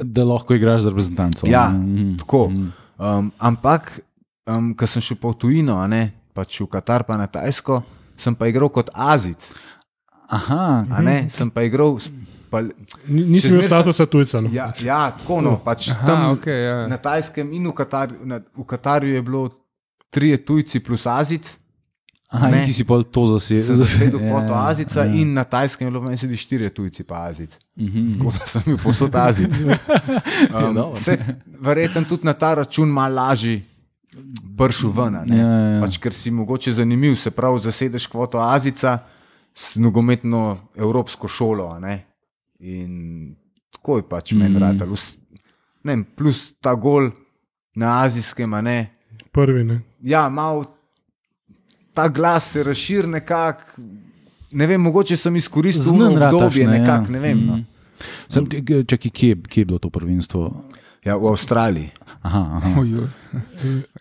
Da lahko igraš za reprezentanco. Ja, Mm, tako. Um, ampak, um, ko sem šel pa v tujino, a ne, pač v Katar, pa na Tajsko, sem pa igral kot Azic. Aha, a Ne, sem pa igral. Pa, Ni- Nisi Še imel statusa tujca. No. ja, ja, tako no, pač Aha, tam okay, ja. na Tajskem in v Katarju, na, v Katarju je bilo trije tujci plus Azic. Aha ne. ti si pa to zasedel. Sem zasedel Ja, kvoto Azica ja. in na Tajskem je bilo meni sedi štirje tujci pa Azic. Mhm. Tako da sem bil posod Azic. Um, dobro. se, verjetno tudi na ta račun malo lažji pršel ven. a ne. Ja, ja, ja. Pač, ker si mogoče zanimiv, se pravi, zasedeš kvoto Azica s nogometno evropsko šolo. a ne. In tako je pač meni Mhm. rad. Plus ta gol na azijskem, a ne. Prvi. Ne. Ja, malo ta glas se razširi nekako. Ne vem, mogoče sem izkoristil Znan obdobje, ne, ja. nekako, ne vem. No. Mhm. Sem, ti- k- čakaj, kje, kje je bilo to prvenstvo? Ja, v Avstraliji. Aha, aha.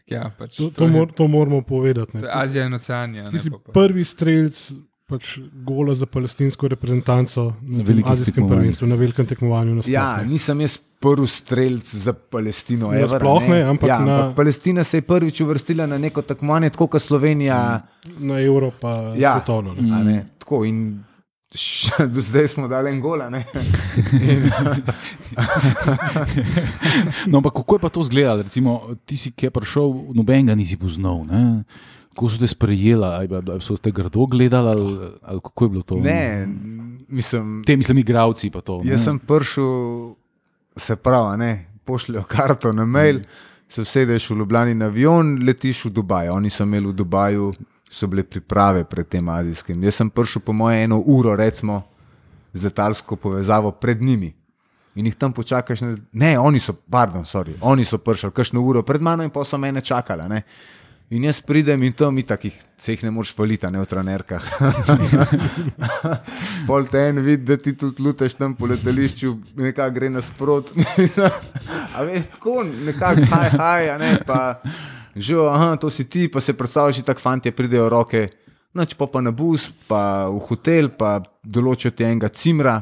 Ja, pač, To, to to, je- mor, to moramo povedati. Ne. Azija in Oceanija. Ti si prvi streljec pač, gola za palestinsko reprezentanco na velikih azijskem prvenstvu, na velikem tekmovanju. nasploh, Ja, ne. nisem jaz prvi streljc za Palestino. Ja, ever, sploh ne, ampak ja, na- ampak Palestina se je prvič uvrstila na neko tekmovanje, tako kot Slovenija. na Euro pa Ja. svetovno. Ne. a Ne, tako in š, do zdaj smo dali en gol. a ne. In, No, ampak kako je pa to izgledalo? Recimo, ti si ki je prišel, nobenega nisi poznal. Ne? Kako so te sprejeli, ali pa so te grdo gledali, ali, ali kako je bilo to? ne, mislim, Te mislim, igravci pa to. ne? jaz sem prišel, se pravi, ne, pošljajo karto na mail, se usedeš v Ljubljani na avion, letiš v Dubaj. Oni so imeli v Dubaju, so bile priprave pred tem azijskim. Jaz sem prišel po moje eno uro, recimo, z letalsko povezavo pred njimi. In jih tam počakaš, na- ne, oni so, pardon, sorry, oni so prišli kakšno uro pred mano in pa so mene čakali. Ne? In jaz pridem in tam itak jih, se jih ne moreš valiti, a ne v trenerkah. Pol te en vidi, da ti tudi luteš tam po letališču, nekako gre nasprot. a veš, tako nekako, haj, haj, a ne pa. Že, aha, to si ti, pa se predstavljaš, da tako fanti pridejo roke, noč pa, pa na bus, pa v hotel, pa določijo ti enega cimra.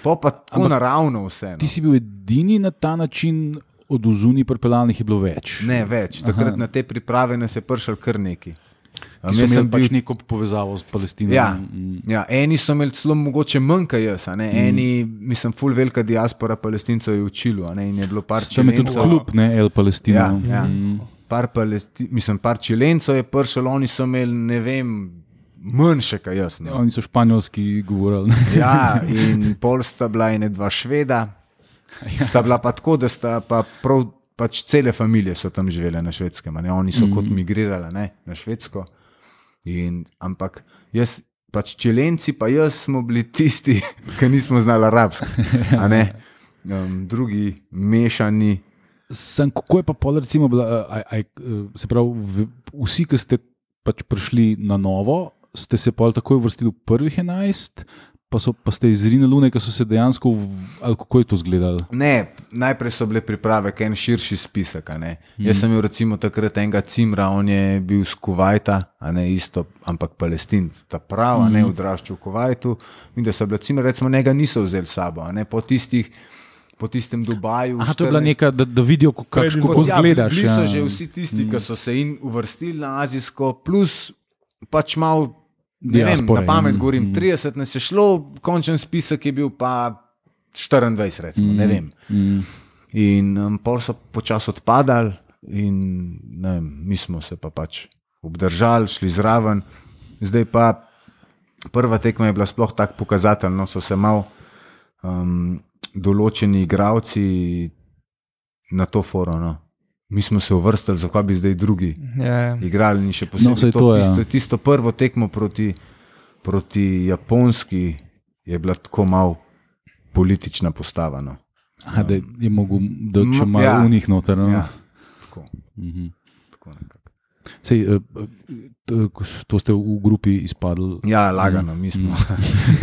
Pa pa tako Ampak naravno vse. No. Ti si bil edini na ta način, od ozuni pripeljanih je bilo več. Ne več, takrat Aha. na te priprave nas je prišel kar neki. Jaz sem pač bil neko povezavo s Palestino. Ja, Mm. ja, eni so imeli celo mogoče manj kot jaz, ne? eni, mislim, full velika diaspora palestincev je v Čilu a ne? in je bilo par Tam je tudi klub, ne El Palestina. Ja, ja. Mm. Par, palesti, mislim, par čilencev je prišel, oni so imeli, ne vem, manjše kot jaz. No. Oni so španjolski govorili. Ja, in pol sta bila in dva šveda. Sta bila pa tako, da sta pa prav, pač cele družine so tam živele na švedskem, ne? oni so mm. kot migrirali ne? na švedsko. In, ampak jaz, pač čilenci, pa jaz smo bili tisti, ki nismo znali arabsko. Um, drugi mešani. Sem, kako je pa pol, recimo, bila, a, a, se pravi, vsi, ki ste pač prišli na novo, ste se pol takoj uvrstili v prvih 11, pa, so, pa ste izrinili lune, ki so se dejansko, v- ali kako je to izgledalo? Ne, najprej so bile priprave, kaj en širši spisek. a ne. Jaz sem imel recimo takrat enega cimra, on je bil iz Kuwaita, a ne isto, ampak palestinc, ta prav, a ne odraščal v Kuwaitu. In da so bile cimre, recimo, njega niso vzeli sabo, a ne po tistih. Po tistem Dubaju. Aha, to je bila 14 neka, da, da vidijo, kako, kako izbor- izgledaš. Bili ja. so že vsi tisti, ki so se in uvrstili na azijsko, plus pač malo. Ne vem, Diaspore, na pamet ja. govorim, 30 nas je šlo, končen spisek je bil pa 24, recimo, ne vem. Mm. In um, pol so počasi odpadali, in ne vem, mi smo se pa pač obdržali, šli zraven. Zdaj pa prva tekma je bila sploh tako pokazatelj, no so se mal um, določeni igravci na to foro. No. Mi smo se uvrstili, zakaj bi zdaj drugi Ja, ja. igrali, in še No, posebej saj to, to, ja. tisto, tisto prvo tekmo proti, proti Japonski je bila tako malo politična postava. No. Aha, da je mogel, da če M, malo ja. ja. unih noter. No. Ja, tako, Mhm. tako nekako. Sej, eh, eh, ko s- to ste v grupi izpadli. Ja, lagano, mi smo,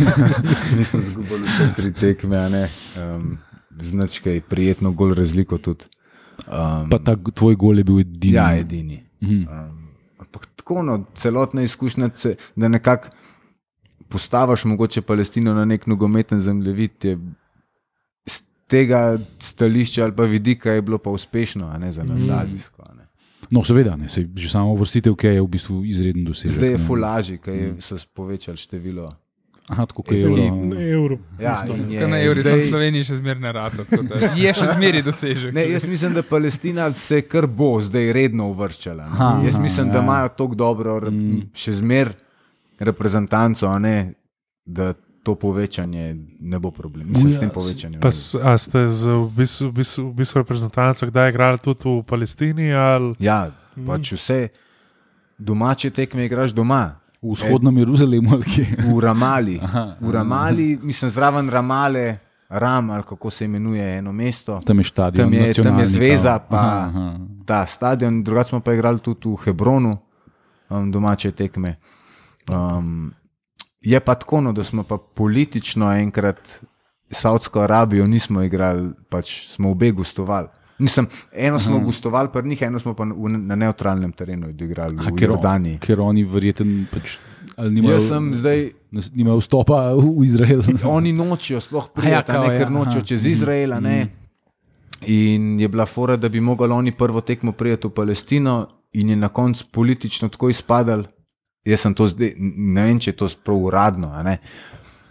mi smo zgubili vse tri tekme, a ne. Um, značke je prijetno, gol razliko tudi. Um, Pa ta tvoj gol je bil edini. ja, edini. Mhm. Um, ampak tako, no, celotna izkušnja, se- da nekako postaviš mogoče Palestino na nek nogometen zemljevid, je z tega stališča ali pa vidika je bilo pa uspešno, a ne za nas Mhm. azijsko. ne. No, seveda, ne, sej, že samo vrstitev, ki je v bistvu izreden dosežek. Zdaj je fulaži, ker so povečali število. Aha, tako kot je bilo. Na evro. Ja, ne. je na evri zdaj... zdaj- v Sloveniji še zmeraj rado. tako da Je še zmeraj dosežek. Ne, jaz mislim, da Palestina se kar bo zdaj redno uvrščala. Aha, Jaz aha, mislim, da ja. imajo tako dobro, re- še zmer reprezentanco, a ne, da to povečanje ne bo problem. Mislim, Ja, s tem povečanjem. Pa ne bo. s- a ste z v bistvu, v bistvu, v bistvu reprezentanco kdaj igrali tudi v Palestini? Ali... Ja, pač vse domače tekme igraš doma. V vzhodnem Jeruzalemu ali kje. V Ramali. Aha, v Ramali, mislim, zraven Ramale, Ram ali kako se imenuje eno mesto. Tam je stadion. Tam je, tam je zveza, pa Aha, aha. ta stadion, drugače smo pa igrali tudi v Hebronu, um, domače tekme. Um, je pa tako, no, da smo pa politično enkrat Saudsko Arabijo nismo igrali, pač smo obe gostovali. Mislim, eno smo Aha. gostovali pri njih, eno smo pa v, na neutralnem terenu odigrali A, v ker, Jordaniji. ker oni verjeten pač, nimajo, Jaz sem zdaj, nimajo vstopa v Izrael. oni nočijo, sploh A ja, kao, ja, ker nočijo čez Izrael. ne. In je bila fora, da bi mogli oni prvo tekmo prijeti v Palestino, in je na koncu politično tako izpadal. Jaz sem to zdaj, ne vem, če je to prav uradno. ne,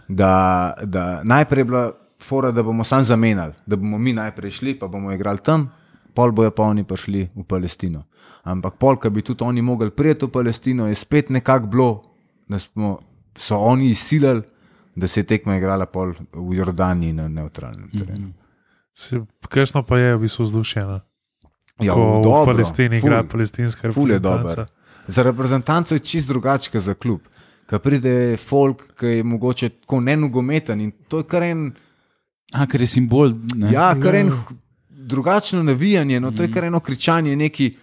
Da, da najprej je bila fora, da bomo sam zamenjali, da bomo mi najprej šli, pa bomo igrali tam, pol bojo pa oni prišli v Palestino. Ampak pol, ki bi tudi oni mogli prijeti v Palestino, je spet nekako bilo, da smo, so oni izsilili, da se je tekma igrala pol v Jordaniji na neutralnem terenu. Se- Kakšno pa je v bistvu vzdušje? Ja, v dobro, Palestini ful. igra palestinska reprezentanca. Za reprezentanco je čist drugače za klub. Ko pride folk, ki je mogoče tako nenogometen in to je kar en, A, ker je simbol. Ne? ja, kar en h- drugačno navijanje, no, to je kar eno kričanje, neki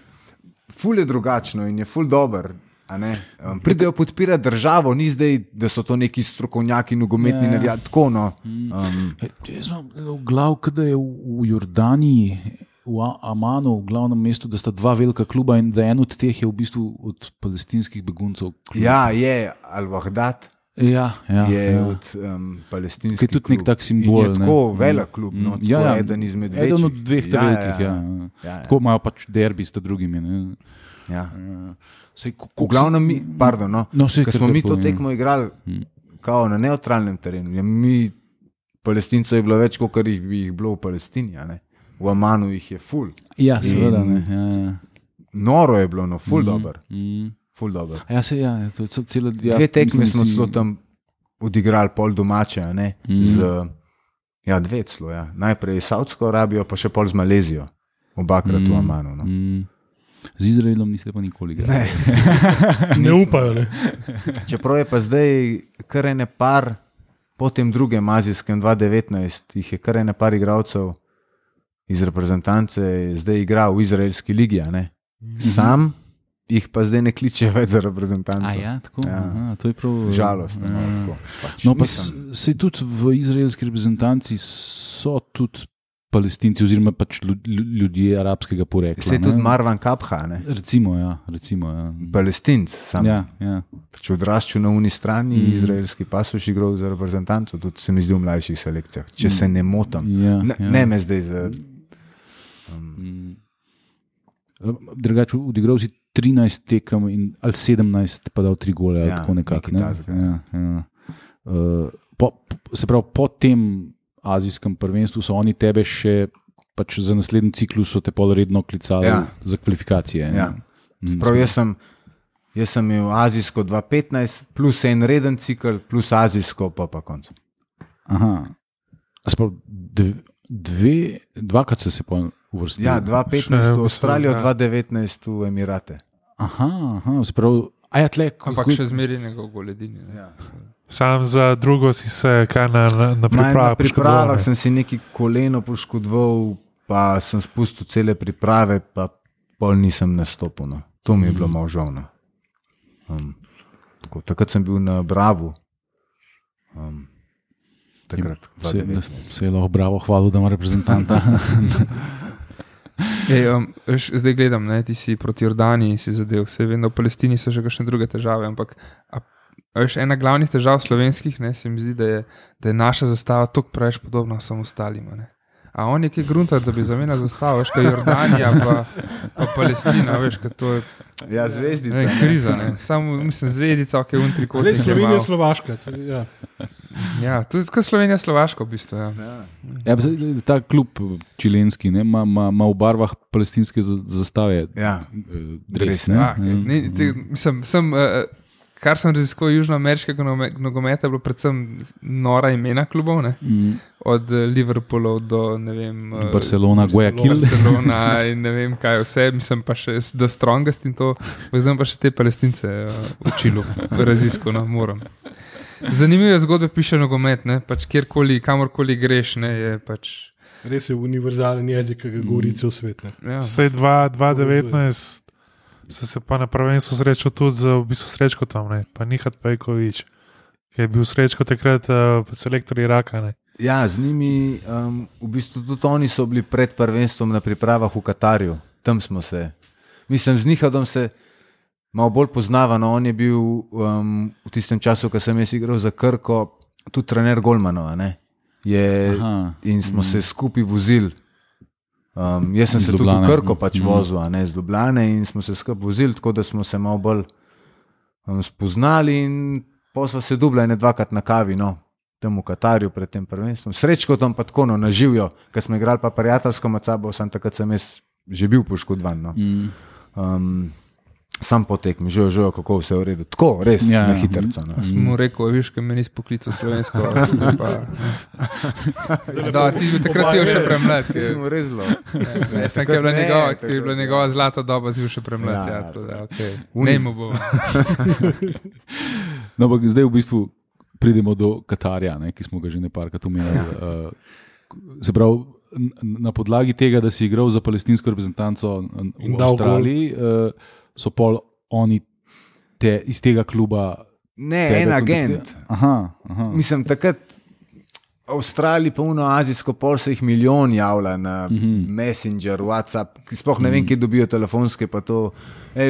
ful je drugačno in je ful dober. a ne. Um, pridejo podpirati državo, ni zdaj, da so to neki strokovnjaki, nogometni Ja, ja. ja, navijači, tako no. Um, Hej, Jaz imam v glavu, da je v, v Jordaniji, v Amanu, v glavnem mestu, da sta dva velika kluba in da en od teh je v bistvu od palestinskih beguncev. Klub. ja, je Al-Baghdad. Ja, ja, je ja. od um, palestinskih. Ki je tudi nek tak simbol, Je ne. tako Mm. velik klub. No, Mm, ja, ja, ja. eden izmed Eden večjih. od dveh ja, velikih. Ja, ja. Ja, ja. Tako imajo pač derbi s drugimi. Ne. Ja. Sej, ko, V glavnem, mi, pardon, no, No, ko smo mi to povem. tekmo igrali kao na neutralnem terenu, ja, mi, palestincev je bilo več, kot jih bi jih bilo v Palestini. a ne. V Amanu jih je ful. Ja, seveda. Ne, ja, ja. Noro je bilo, no, ful mm. dober. Mm. Ful dober. A Ja, se, ja, to je cel- cela Dve tekme smo si- celo tam odigrali, pol domače. a ne, Mm. Z, ja, dve celo. Ja. Najprej Saudsko Arabijo, pa še pol z Malezijo. Obakrat v Amanu. No. Mm. Z Izraelom niste pa nikoli igrali. Ne. Ne upajo. Ne? Čeprav je pa zdaj kar ene par, po tem drugem azijskem 2019, jih je kar ene par igralcev iz reprezentance, zdaj igra v izraelski ligi. a ne. Sam jih pa zdaj ne kliče več za reprezentanco. A ja, tako. Ja. Aha, to je prav. Žalostno. Ja. No, tako, pač, No, pa se tudi v izraelski reprezentanci so tudi palestinci, oziroma pač lju- lju- ljudje arabskega porekla. Se je ne. tudi Marvan Kapha, ne? Recimo, ja. Recimo, ja. palestinc, sam ja. Ja, če odraščal na uni strani, Mm. mm. izraelski pa so še igral za reprezentanco, tudi se mi zdi v mlajših selekcijah, če se ne motim. Ja, Ne, ja. ne me zdaj za. Drugače, odigral si 13 tekem in, ali 17, pa dal 3 gole. ali Ja, tako nekako, ne? takega. ja, ja. Uh, po, se pravi, po tem azijskem prvenstvu so oni tebe še. Pač za naslednji ciklus te pol redno klicali ja. Za kvalifikacije. ne? Ja. Mm, Prav, jaz, sem, jaz sem imel azijsko 2-15, plus en reden cikl, plus azijsko, pa pa konc. Aha. Sprav, dve, dve, dvakrat se pa uvrstil. Ja, Še 2-15 v Avstralijo, ja. 2-19 v Emirate. Aha, aha se pravi, a ja, tle, Ampak še zmeraj njegov goledini. ne. Ja. Sam za drugo si se kaj na, na, na Na pripravah pripravah sem si neki koleno poškodoval, pa sem spustil cele priprave, pa pol nisem nastopil. No. To mi je bilo malo žal. no. Um, tako, takrat sem bil na Bravu. Um, takrat, se, da 2019. se je lahko bravo hvalil, da ima reprezentanta. Ej, um, veš, zdaj gledam, ne, ti si proti Jordaniji si zadev. Vse vem, da v Palestini so še kakšne druge težave, ampak a, a veš, ena glavnih težav slovenskih ne, se mi zdi, da je, da je naša zastava tako preveč podobna vsem ostalim. ne. A on je kaj grunta, da bi zamenjal zastavo, veš, kot Jordanija, pa, pa Palestina, veš, kot to je Ja, ne, zvezdica. ne. kriza. Ne. Samo, mislim, zvezdica, je un trikot. Zdaj Slovenija, Slovaška. Ja. Ja, tudi kot Slovenija, Slovaška, v bistvu. Ja. Ja. ja, ta klub čilenski ne, ima, v barvah palestinske za- zastave. Ja. eh, Dres, Dres, ne? Ah, ne, te, mislim, sem, uh, kar sem raziskoval južnoameriškega nogome- nogometa, je bilo predvsem nora imena klubov, ne? Mm, od eh, Liverpoola do ne vem, eh, Barcelona, Guayaquil. Barcelona in ne vem kaj vse, mislim pa še The Strongest in to, zdaj pa še te palestince uh, učil, razisko, no, moram. Zanimive zgodbe piše nogomet, ne, pač kjerkoli, kamorkoli greš, ne, je pač. Res je univerzalen jezik, ki ga govori cel svet. Ne. Ja. Vse 2019 sem se pa na prvenstvu srečal tudi z v bistvu srečko tam, ne, pa Nihat Pejkovič, ki je bil srečko takrat uh, selektor Iraka. Ne. Ja, z njimi, um, v bistvu tudi oni so bili pred prvenstvom na pripravah v Katarju. Tam smo se. Mislim, z Nihadom se malo bolj poznavano. On je bil um, v tistem času, ko sem jaz igral za Krko, tudi trener Golmanova. ne. Je, Aha. in smo se skupaj vozili. Um, jaz sem Iz se tudi v Ljubljane. Krko pač Mhm. vozil, ne z Ljubljane, in smo se skupaj vozili, tako da smo se malo bolj um, spoznali. In so se dubla ne dvakrat na kavi, no, tam v Katarju pred tem prvenstvom. Srečko tam pa tako no, naživijo, ker smo igrali pa prijateljsko med sabo, sem takrat sem jaz že bil poškodovan. No. Mm. Um, sam potek, mi že že kako vse je v redu. Tako, res, Ja, ja, ja. na hitro. No. Sem mu rekel, viš, kaj meni spoklical slovensko. Pa... Da, ti bil takrat si bil še premlad. Res zelo. Ne, Sem, ki je bila njegova, ki je bila njegova zlata doba, si bil še premlad. Ja, Ja, tako da, okay. Ne mu bo. No, ampak zdaj v bistvu pridemo do Katarja, ne, ki smo ga že nekajkrat omenili. Uh, se pravi, na podlagi tega, da si igral za palestinsko reprezentanco v Avstraliji, uh, so pol oni te, iz tega kluba. Ne, tebe en agent. Aha, aha. Mislim, takrat Avstraliji, pa uno azijsko pol se jih milijon javlja na mm -hmm. Messenger, WhatsApp, ki sploh ne vem, kje dobijo telefonske. Pa to,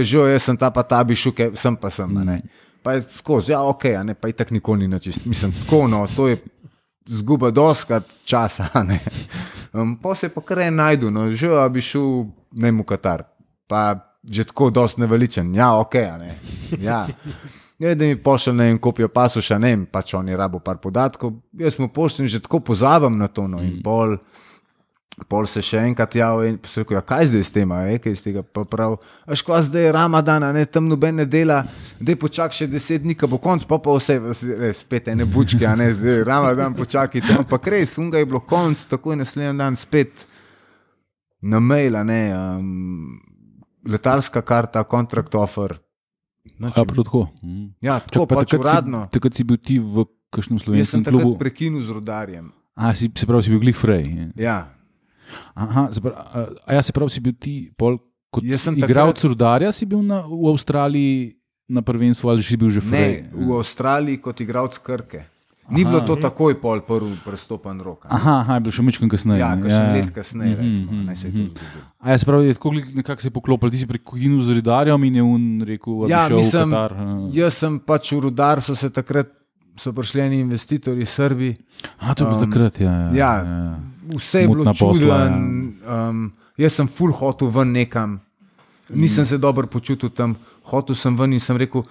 že jaz sem ta, pa ta bi šuke, sem pa sem. a ne. Pa je skozi, ja, ok, ne, pa i tak nikoli ni načist. Mislim, tako no, to je zguba doskrat časa. Um, pa se pa kar en najdu, no, že bi šel ne v Katar. Pa že tako dost neveličen, ja, ok, ne. Ja. Ne, da mi pošlje ne vem, kopijo pasuša, ne vem, pač oni rabo par podatkov. Jaz mu pošljem, že tako pozabim na to. No, in pol, pol se še enkrat javlja in se reče, ja, kaj zdaj s tem, je kaj iz tega. Pa prav, až kva zdaj je Ramadan, ne tam noben ne dela, da počak še deset dni, bo konc, pa pa vse, ne, spet ene bučke, a ne zdaj Ramadan počakajte. Ampak res, unga je bilo konc, tako je naslednji dan spet na mail, ne. Um, letalska karta, kontrakt offer. Nič Ja, prav tako. Mm. Ja, tako Čak, pa pač takrat si- uradno. Takrat si bil ti v kakšnem Jaz sem slovenskem takrat klubu. prekinil z rodarjem. A, si, se pravi, si bil glih frej. Ja, Aha, se pravi, a, ja, se pravi, si bil ti pol kot Jaz sem igralec rudarja, si bil na, v Avstraliji na prvenstvu ali si bil že frej? ne, v Avstraliji kot igralec Krke. Ni Aha. bilo to takoj pol prvi prestopen rok. a ne. Aha, aha, je bil še mečkam kasneje. Ja, ne? kakšen let kasneje, Mhm, recimo, mhm, naj se je to mhm. zgodilo. A ja, se pravi, je tako nekako se je poklopil, ti si prekinil z rudarjem in je on rekel, da Ja, bi šel mislim, v Katar. a. Jaz sem pač v rudar, so se takrat. So prišli eni investitorji, Srbi, A, to je bilo um, takrat, ja. ja, ja, ja. vse je bilo čudno. Um, jaz sem full hotel ven nekam, nisem se dobro počutil tam, hotel sem ven in sem rekel,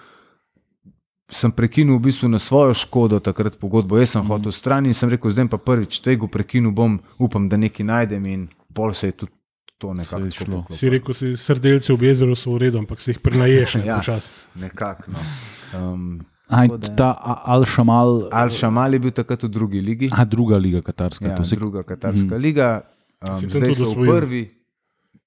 sem prekinil v bistvu na svojo škodo takrat pogodbo. Jaz sem mm. hotel stran in sem rekel, zdaj pa prvič tega prekinil bom, upam, da nekaj najdem in pol se je tudi to nekako je šlo. poklopilo. Si rekel, si srdelci v jezeru so v redu, ampak si jih prenaješ Ja. na čas. Nekako. No. Um, A, in Tako da- ta Al-Shamal, Al-Shamal je bil takrat v drugi ligi, a druga liga katarska. ja, to se, druga katarska liga. Um, Si zdaj so v prvi.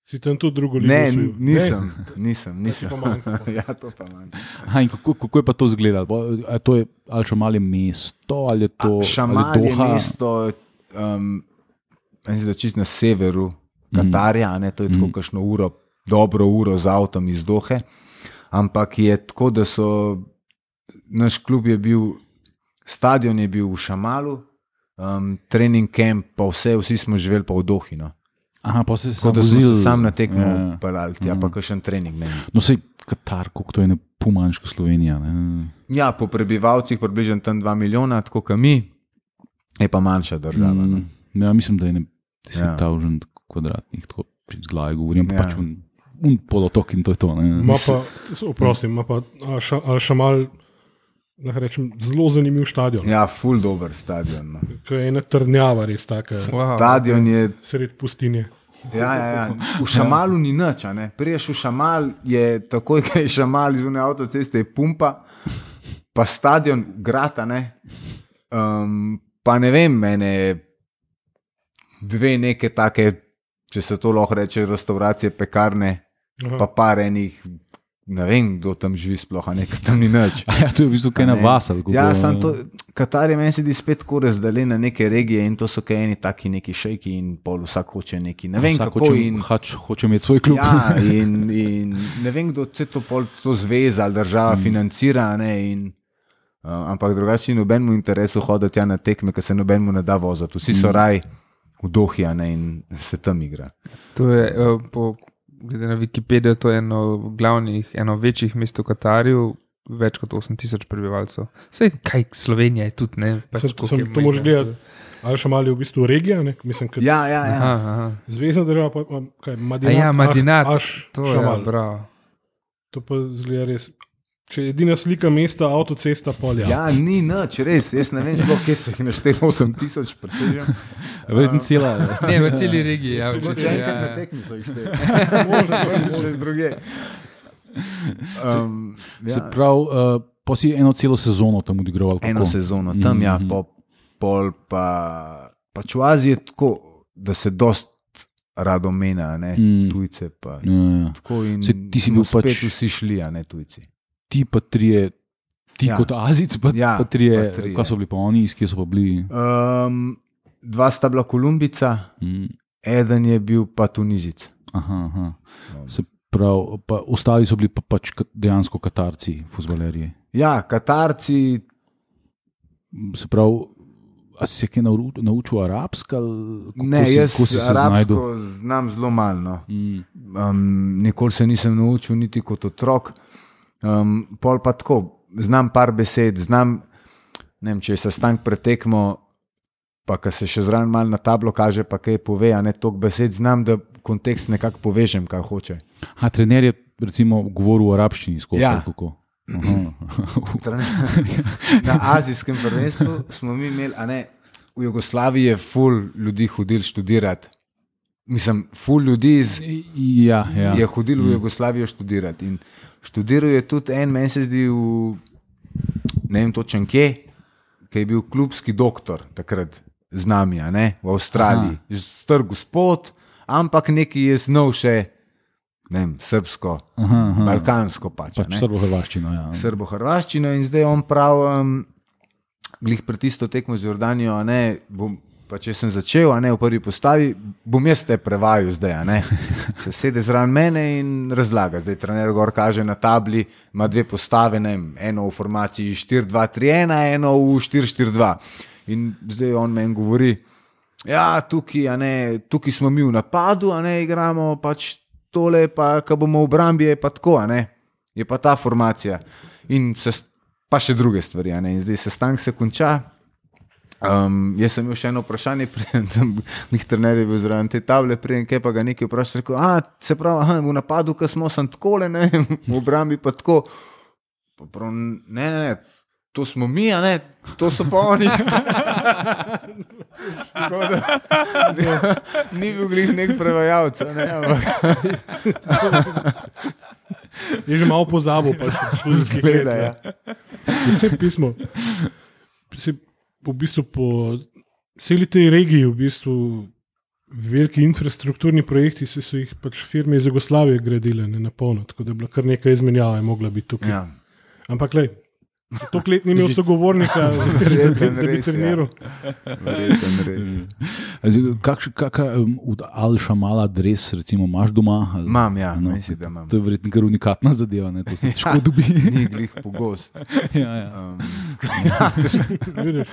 Si tam tudi drugo ligo Ne, nisem, nisem. ti nisem. ja, to pa manj. Aha, in kako, kako je pa to izgledalo? A To je Al-Shamal je mesto ali je to je Doha? mesto, um, mislim, da čist na severu Katarja, ne, to je tako kakšno uro, dobro uro z avtom iz Dohe. Ampak je tako, da so naš klub je bil, stadion je bil v Šamalu, um, trening camp, pa vse, vsi smo živeli pa v Dohi. Aha, pa se smo vozil- se sam na tekmo Ja. ja. pelali, tja pa kakšen trening. Ne. No, sej Katar, koliko to je ne pomanjško Slovenija. Ne? Ja, po prebivalcih približno tam 2 milijona, tako kot mi, je pa manjša država. No. Mm, ja, mislim, da je ne 10 Ja. kvadratnih, tako z glave govorim, pa Ja. pač un, un polotok in to je to. Ne? Ima pa, oprostim, ima pa Al-Ša- Al-Shamal, lahko rečem, zelo zanimiv stadion. Ja. Ja, full dober stadion. No. Ko je ena trdnjava, res taka, Wow. Stadion je. sred pustinje. Ja, ja, ja. V Šamalu ni nič. a ne. Priješ v Šamal, je takoj, ko je Šamal iz une avtoceste, je pumpa, pa stadion grata. Ne? Um, pa ne vem, mene dve neke take, če se to lahko reče, restauracije, pekarne, Aha. pa par enih. Ne vem, kdo tam živi, sploh a ne, tam ni nič. A Ja, to je v bistvu kaj na vas. ali kako? Ja, sam to, Katar je meni se zdi spet tako razdaljen na neke regije in to so kaj eni taki neki šejki in pol vsak hoče neki. Ne vem, kako hoče, in. hač, hoče imeti svoj klub. Ja, in, in ne vem, kdo vse to, pol, to zveza ali država mm. financira. Ne, in Uh, ampak drugače ni nobenemu interesu hoditi tja na tekme, ker se nobenemu ne da voziti. Vsi so raj v dohi a ne, in se tam igra. To je, eh, po, glede na Wikipedijo, to je eno glavnih, eno večjih mest v Katarju, več kot 8000 prebivalcev. Vse kaj Slovenija je tudi, ne? Pač, koliko sem- to moraš gledati. Ali še malo je v bistvu regija, ne? mislim, da Ja, ja, ja. Aha, aha. zvezdna država, pa, pa kaj, Madinat, A ja, Madinat, Aš, To aš, je Šamal. bravo. To pa zgleda res. Če je edina slika mesta, avtocesta, polja. Ja, ni nič, res. Jaz ne vem, sploh, kje so jih našteli 8000, presežem. Verjetno cela. Ne, v celi regiji. Ja, Mogoče očitno, enkrat ja, na ja. tekmi so jih šteli. Možno čez druge. Um, Se ja, pravi, uh, pa si eno celo sezono tam odigral. ali eno kako? sezono, tam ja, Mhm. po, pol pa, pač v Aziji je tako, da se dost rado mena, ne, Mm. tujce pa. Ja, ja. Tako in Saj ti si bil pač- vsi šli, a ne tujci. Ti pa trije, ti Ja. kot Azic, pa, Ja, pa trije, pa trije. kaj so bili pa oni, iz kje so pa bili. Um, dva sta bila Kolumbica, Mm. eden je bil pa Tunizic. Aha, aha. Se pravi, pa ostali so bili pa pač dejansko katarci, fuzbalerji. Ja, Katarci, Se pravi, a si se kaj nau- naučil kako ne, si, jaz si se arabsko znam zelo malo. No. Mm. Um, nikoli se nisem naučil, niti kot otrok. Um, pol pa tako, znam par besed, znam, ne vem, če je sestanek pretekmo, pa ki se še zraven malo na tablo kaže, pa kaj pove, a ne toliko besed, znam, da kontekst nekako povežem, kaj hoče. Ha, trener je recimo govoril v arabščini skozi. Ja. kako? Aha. Na azijskem prvenstvu smo mi imeli, a ne, v Jugoslaviji je full ljudi hodil študirati. Mislim, full ljudi iz, ja, ja. je hodil v Jugoslavijo študirati. In študiral je tudi en, meni se zdi, v ne vem točen kje, ki je bil klubski doktor takrat z nami, ne, v Avstraliji. Star gospod, ampak neki je znal še, ne vem, srbsko, Aha, aha. balkansko pač. Pač srbo-hrvaščino. Ja. srbo-hrvaščino in zdaj on pravi, um, glih pred tisto tekmo z Jordanijo, ne, bom, pa če sem začel, a ne v prvi postavi, bom jaz te prevajal zdaj, a ne. Se sede zraven mene in razlaga. Zdaj trener gor kaže na tabli, ima dve postave, ne eno v formaciji 4-2-3-1, eno v 4-4-2. In zdaj on meni govori, ja, tukaj, ne, tukaj smo mi v napadu, a ne igramo pač tole, pa ko bomo v obrambi, je pa tako, a ne, je pa ta formacija. In se, pa še druge stvari, a ne, in zdaj sestanek se konča. Um, jaz sem imel še eno vprašanje, preden jih trener je bil zraven te table, preden kaj pa ga nekaj vprašal. Rekel, a se pravi, aha, v napadu, ki smo sem tako, ne, v obrambi pa tako. Pa prav, ne, ne, ne, to smo mi, a ne, to so pa oni. Da, ni, ni bil glih nek prevajalec, ne, Je že malo pozabil, pač študijskih let. gleda, ne. ja. Vse pismo. Se, v bistvu po celi tej regiji, v bistvu veliki infrastrukturni projekti, se so jih pač firme iz Jugoslavije gradile ne, na polno, tako da je bila kar nekaj izmenjava, je mogla biti tukaj. ja. Ampak, le, to let ni imel sogovornika, da bi, Verjetno da bi res, ja. treniral. Verjetno res. Kakšen od Al-Shamala dres, recimo, imaš doma? Imam, ja, No, mislim, da imam. To je verjetno kar unikatna zadeva, ne? to se težko dobi. Ni glih pogost. ja, ja. Um, Vidiš?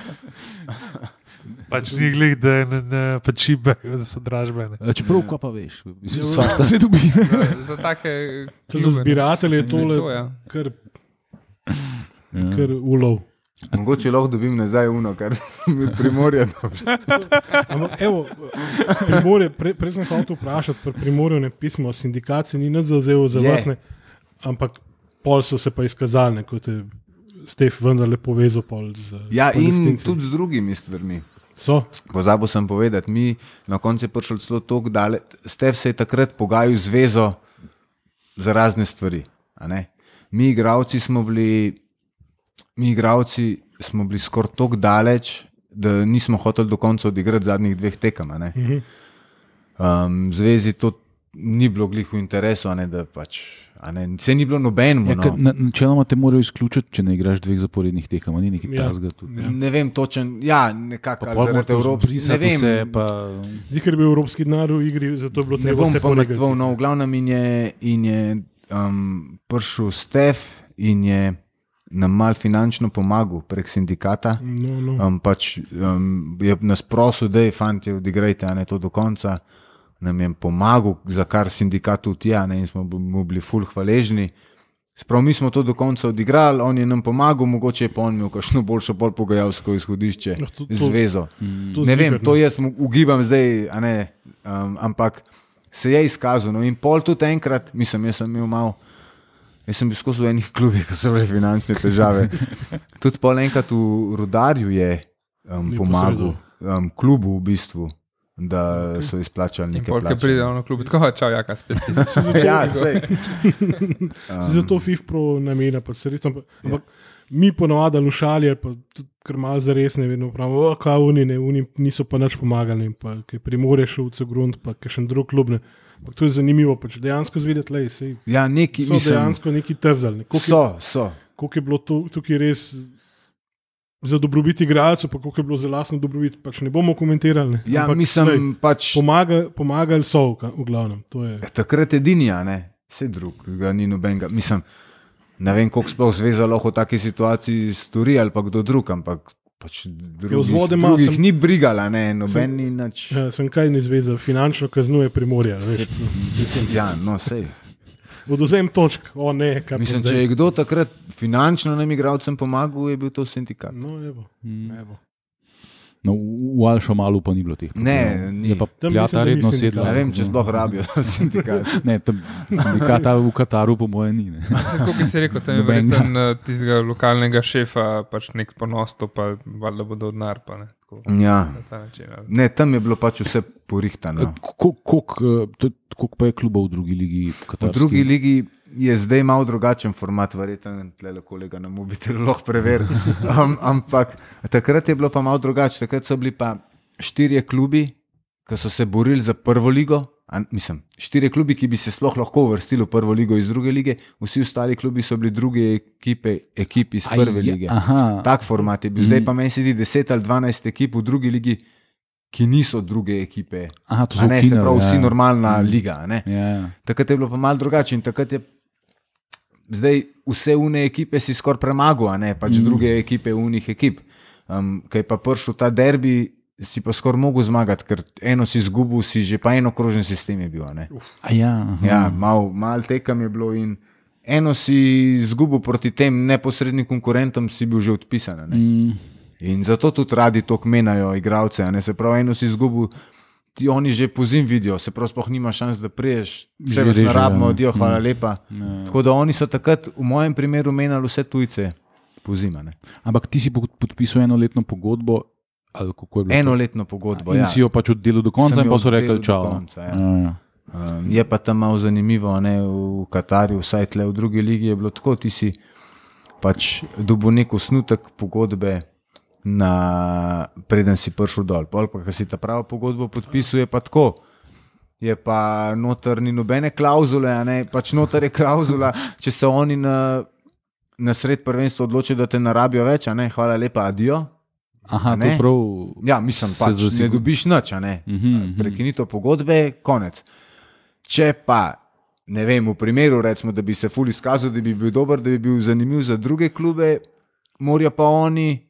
Pač ni glih, da je ne, ne pačibe, da so dražbene. E, Čeprav, kaj pa veš, vsak se dobi. Za, za take. To za zbiratelje je tole To, ja. kar, Ja. kar ulov. mogoče lahko dobim nazaj uno, kar mi dobi. Ampak, evo, primorje, pre, prej sem hotel vprašati, pri primorju ne pismo, sindikat se ni nič zauzel za Je. vas, ne, ampak pol so se pa izkazali, kot je Stef vendarle povezal pol z Ja, in tudi z drugimi stvarmi. So, Pozabil sem povedati, mi na koncu je prišel celo tako daleč. Stev se je takrat pogajal z vezo za razne stvari. a ne. Mi, igravci, smo bili, mi, igravci, smo bili skoraj tako daleč, da nismo hoteli do konca odigrati zadnjih dveh tekem. a ne. Um, zvezi to ni bilo glih v interesu, a ne, da pač. a Ne, se ni bilo nobenemu. Ja, no. na- Načeloma te morajo izključiti, če ne igraš dveh zaporednih tekem, a ni nekaj Ja. tasga tudi. Ja. Ne vem točen, ja, nekako Pa zaradi brisati ne vem, vse, pa zdi, ker je bil evropski denar v igri, zato je bilo Ne treba bom vse pometoval, polegati. no, v glavnem in je, in je um, prišel Stef in je nam mal finančno pomagal prek sindikata. No, no. Um, pač, um, je nas prosil, da je fanti, odigrajte a ne to do konca. Nam je pomagal, za kar sindikat tudi je, in smo mu bili ful hvaležni. Sprav mi smo to do konca odigrali, on je nam pomagal, mogoče je pa on imel kakšno boljšo pol pogajalsko izhodišče, No, to- to- zvezo. To Ne vem, to jaz ugibam zdaj, ne, um, ampak se je izkazal. No, in pol tudi enkrat, mislim, jaz sem imel malo. Jaz sem bil skozi v enih klubih, ko so bile finančne težave. Tudi pol enkrat v Rudarju je um, Ni pomagal, um, klubu v bistvu, da so izplačali nekaj polk plače. pride na klub, tako čau, jaka spet. Ja, sej. Si za to FIFPro namena, pa se resno. Ampak mi ponovadi lušali, ali pa tudi kar malo za res ne vedno pravimo, kaj oni, ne, oni niso pa nič pomagali, pa kaj primoreš v Cegrunt, pa kaj še drug klub. Ne. Ampak to je zanimivo, pač dejansko zvedeti, da so Ja, neki, mislim, dejansko neki trzali. ne. So, so. Koliko je bilo tu, tukaj res za dobrobit igralcev, pa koliko je bilo za lastno dobrobit, pač ne bomo komentirali. Ne. Ja, Ampak, mislim, glej, pač pomaga, pomagali so, v glavnem. To je. takrat edini, a ne, vse drug, ga ni nobenega. Mislim, ne vem, koliko sploh zveza lahko v taki situaciji stori ali pa kdo drug, ampak pač drugih, vzvode ima, drugih sem- ni brigala, ne, noben ni nič. Ja, sem kaj ne zveza, finančno kaznuje primorje. Se- Ja, no, sej. Odvzem točk, o ne, kaj Mislim, če je kdo takrat finančno nam igralcem pomagal, je bil to sindikat. No, evo, evo. No, v v Alšamalu pa ni bilo teh. Ne, problemov. ni. Je pa ni redno sedla. Ne vem, če sploh rabijo sindikat. Ne, tam sindikata v Kataru, po mojem, ni. Ne. Kot si rekel, tam je verjetno eh, tistega lokalnega šefa, pač nek ponos, to pa valjda bodo odnar. Pa, ne, tako, Ja. način, ali. Ne, tam je bilo pač vse porihtano. Koliko pa je klubov v drugi ligi? V katarski? drugi ligi je zdaj malo drugačen format, verjetno le kolega na mobitelu lahko preveri. Um, ampak takrat je bilo pa malo drugače. Takrat so bili pa štirje klubi, ki so se borili za prvo ligo. A, mislim, štirje klubi, ki bi se sploh lahko uvrstili v prvo ligo iz druge lige, vsi ostali klubi so bili druge ekipe, ekipe iz Aj, prve ja, lige. aha. Tak format je bil. Zdaj pa meni se zdi 10 ali 12 ekip v drugi ligi, ki niso druge ekipe. Aha, to so ne, se ukinili, pravi, vsi ja. normalna liga. a ne. Ja, ja. Takrat je bilo pa malo drugače in takrat je zdaj vse une ekipe si skoraj premagal, a ne pač mm. druge ekipe unih ekip. Um, Kaj pa prišel ta derbi, si pa skoraj mogel zmagati, ker eno si izgubil, si že pa eno krožen sistem je bil. a ne. A ja, aha. Ja, mal, mal tekem je bilo in eno si izgubil proti tem neposrednim konkurentom, si bil že odpisan. a ne. Mm, In zato tudi radi to kmenajo, igravce. a ne. Se pravi, eno si izgubil, ti oni že po zim vidijo, se pravi, sploh nima šans, da priješ, vse režejo, narabimo, ja. odijo, hvala Mm. lepa. Tako da oni so takrat, v mojem primeru, menjali vse tujce po zimane. Ampak ti si po- podpisal enoletno pogodbo. Enoletno pogodbo. In Ja. si jo pač oddelil do konca, Sem in pa so rekli: oddelal čau. konca, ja. Ja, ja. Um, je pa tam malo zanimivo, ne v Katarju, vsaj tle v drugi ligi je bilo tako, ti si pač dobil nek osnutek pogodbe. Na, preden si prišel dol, pol pa, ki si ta pravo pogodbo podpisuje, pa tako. Je pa noter ni nobene klauzule, ne pač noter je klauzula, če se oni na, na sred prvenstva odločijo, da te narabijo več, a ne, hvala lepa, adijo. Aha, ne? prav. Ja, mislim, se pač, ne dobiš nič, a ne. Mhm, mhm. Prekinitev pogodbe, konec. Če pa, ne vem, v primeru, recimo, da bi se ful izkazal, da bi bil dober, da bi bil zanimiv za druge klube, morajo pa oni.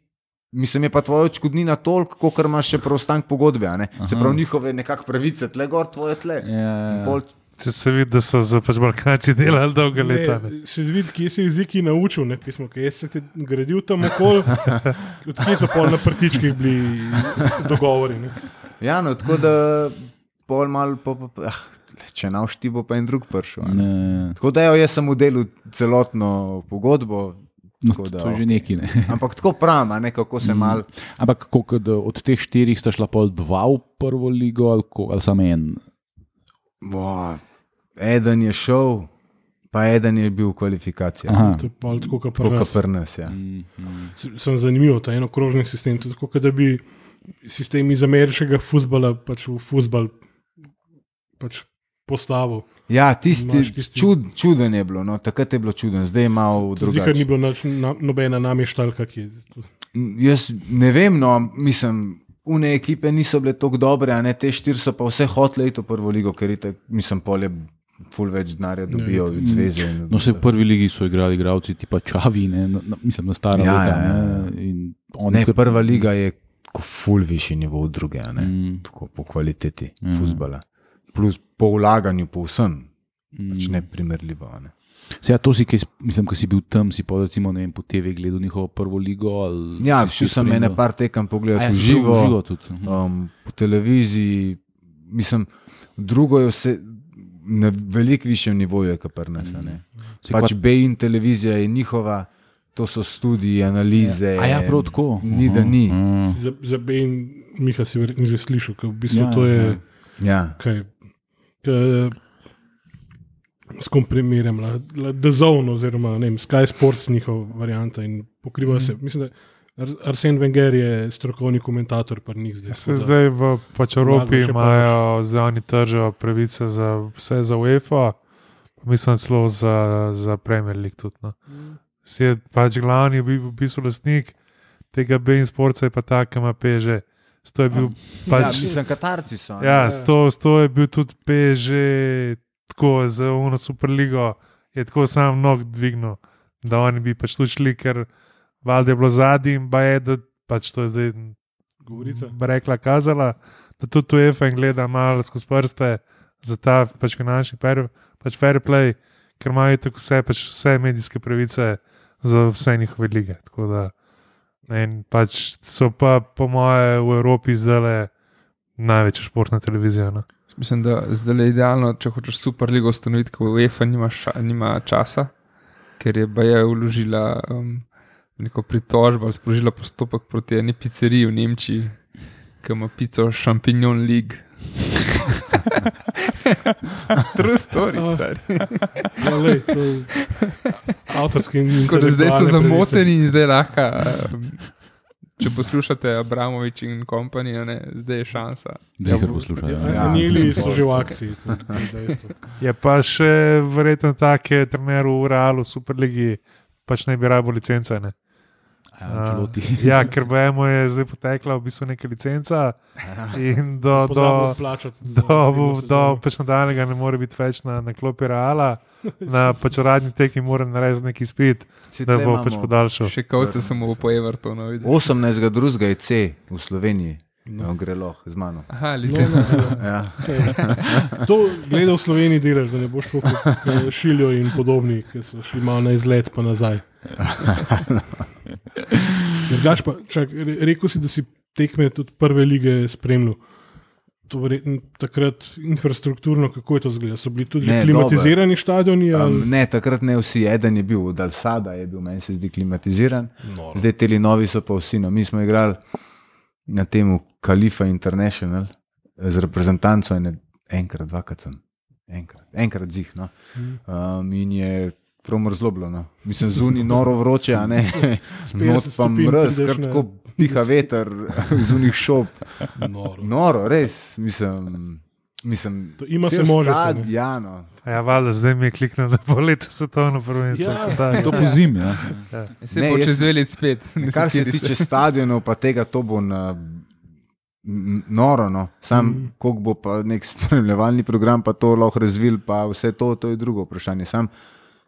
Mislim, je pa tvoja odškodnina toliko, kot imaš še preostanek pogodbe. a ne. Se pravi, njihove nekakšne pravice, tle gor, tvoje tle. Ja, ja, In ja. pol- Če se vidi, da so za pač Balkanci delali dolga leta. Ne. Ne, se vidi, kje si jeziki naučil, ne pismo, kje si ti gradil tam okol, odkje so pol na prtičkih bili dogovori. Ne. Ja, no, tako da pol mal, po, po, po, ah, če na všti bo pa en drug prišel. a ne. Ne, Tako da jo, jaz sem v delu celotno pogodbo. No, tako da, to je že okej. neki. Ne. Ampak tako pravim, a ne kako se mal. Ampak koliko, od teh štirih sta šla pol dva v prvo ligo, ali, ko- ali samo en? Bo, eden je šel, pa eden je bil v kvalifikacijah. Aha. To je pol tako, kot pri nas. pri nas. Ja. Mm, mm. Sem zanimiv, ta enokrožni sistem. To je Tako, kot da bi sistem iz ameriškega futbola pač v futbal pač postavil. Ja, tisti, tisti- čud, čuden je bilo, no, takrat je bilo čuden, zdaj je malo Zihar ni drugače. bilo nač, na, nobena nameštalka, ki je. Jaz ne vem, no, mislim. Une ekipe niso bile tako dobre, a ne te štiri so pa vse hotele iti v prvo ligo, ker je, mislim, polje ful več denarja dobijo od zveze. in No, se v vse. prvi ligi so igrali igralci tipa Čavi, ne, na, na, mislim na stara Ja, leta. ja, ja. Ne, in oni Ne, kar- prva liga je ful višji nivo od druge, a ne? Mm. tako po kvaliteti Ja. mm. futbola. Plus po vlaganju, po vsem, Mm. pač ne primerljivo. a Ne? Se, ja, to si, kaj, mislim, ko si bil tam, si pa recimo, ne vem, po TV gledal njihovo prvo ligo. ali Ja, si šel sem ene par tekem A pogledati ja, živo, živo tudi. mhm. um, po televiziji. Mislim, drugo je vse na veliko višjem nivoju, kot pri nas. a ne. Se Pač kva- BN televizija je njihova, to so studiji, analize. A ja, prav tako. Ni, da ni. Mm. Za, za Ben, Miha si verjetno že slišal, ker v bistvu Ja, ja, to je. ja. Ja. Kaj, Skomprimiram, da zovno, oziroma vem, Sky Sports njihova varianta in pokriva mm. se. Mislim, da Ar- Arsen Wenger je strokovni komentator pri njih zdaj. Se tako da- zdaj v pač Evropi imajo, zdaj oni tržijo pravice za vse za UEFA, pa mislim celo za, za Premier League. Tudi, no. Si je pač glavni, v bistvu lastnik tega BN Sportsa, je pa ta, ki ima peže. To je bil Ja, pač. mislim, Katarci so. a ne. Ja, sto, sto je bil tudi peže, tako za uno superligo, je tako sam nog dvignil, da oni bi pač tu šli, ker valjda je bilo zadnji in ba je, da pač to je zdaj Govorica. rekla, kazala, da tudi UEFA in gleda malo skozi prste za ta pač finančni fair, pač fair play, ker imajo tako vse, pač vse medijske pravice za vse njihove lige. Tako da, In pač so pa, po moje, v Evropi zdaj največja športna televizija. No. Mislim, da zdaj je idealno, če hočeš superligo ustanoviti, ko UEFA nima, ša, nima časa, ker je Baja vložila um, neko pritožbo ali sprožila postopek proti eni pizzeriji v Nemčiji, ki ima pico Champignon League. True story, Ah. stari. Ja, lej, to avtorski in Tako da zdaj so zamoteni in zdaj lahko. Um, če poslušate Abramovič in kompanijo, zdaj je šansa. Zihar poslušajo. pravice. Ja. Ja, Anili so že v akciji. je pa še verjetno tak, je trener v Realu, Superligi, pač ne bi rabo licence. Ne? Ja, Ancelotti. ja, ker BMO je zdaj potekla v bistvu neka licenca in do, do, do, do sezono. pač nadaljnega ne more biti več na, na klopi Reala, na pač uradni tekmi mora narediti neki spit, Saj da bo pač podaljšal. Še kauce samo po Evertonu. videl. 18. druga je C v Sloveniji, no. gre lahko z mano. Aha, No, licenca. no, Ja. To gledal v Sloveniji delaš, da ne boš tako kot šiljo in podobni, ki so šli malo na izlet pa nazaj. Drugač pa, čak, re- rekel si, da si tekme tudi prve lige spremljal. To verjetno takrat infrastrukturno, kako je to izgledalo? So bili tudi Ne, klimatizirani stadioni? Um, ali- ne, takrat ne vsi, eden je bil, od Alsada je bil, meni se zdi klimatiziran. Noro. Zdaj ti novi so pa vsi. No. Mi smo igrali na tem Kalifa International z reprezentanco ene, enkrat, dvakrat sem. Enkrat, enkrat zih. No. Um, in je prav mrzlo bilo. No. Mislim, zunaj noro vroče, a ne. Not 50 pa mrz, kar tako piha veter, zunaj šop. Noro. Noro, res. Mislim, mislim, To ima se ne. Ja, no. Ja, valjda, zdaj mi je kliknilo, da bo leto svetovno prvenstvo. Ja. Ja, To po zimi. Ja. Se Ne, bo čez dve leti spet. Kar se tiče stadionov, pa tega, to bo na, noro. No. Sam, mm. koliko bo pa nek spremljevalni program, pa to lahko razvil, pa vse to, to je drugo vprašanje. Sam,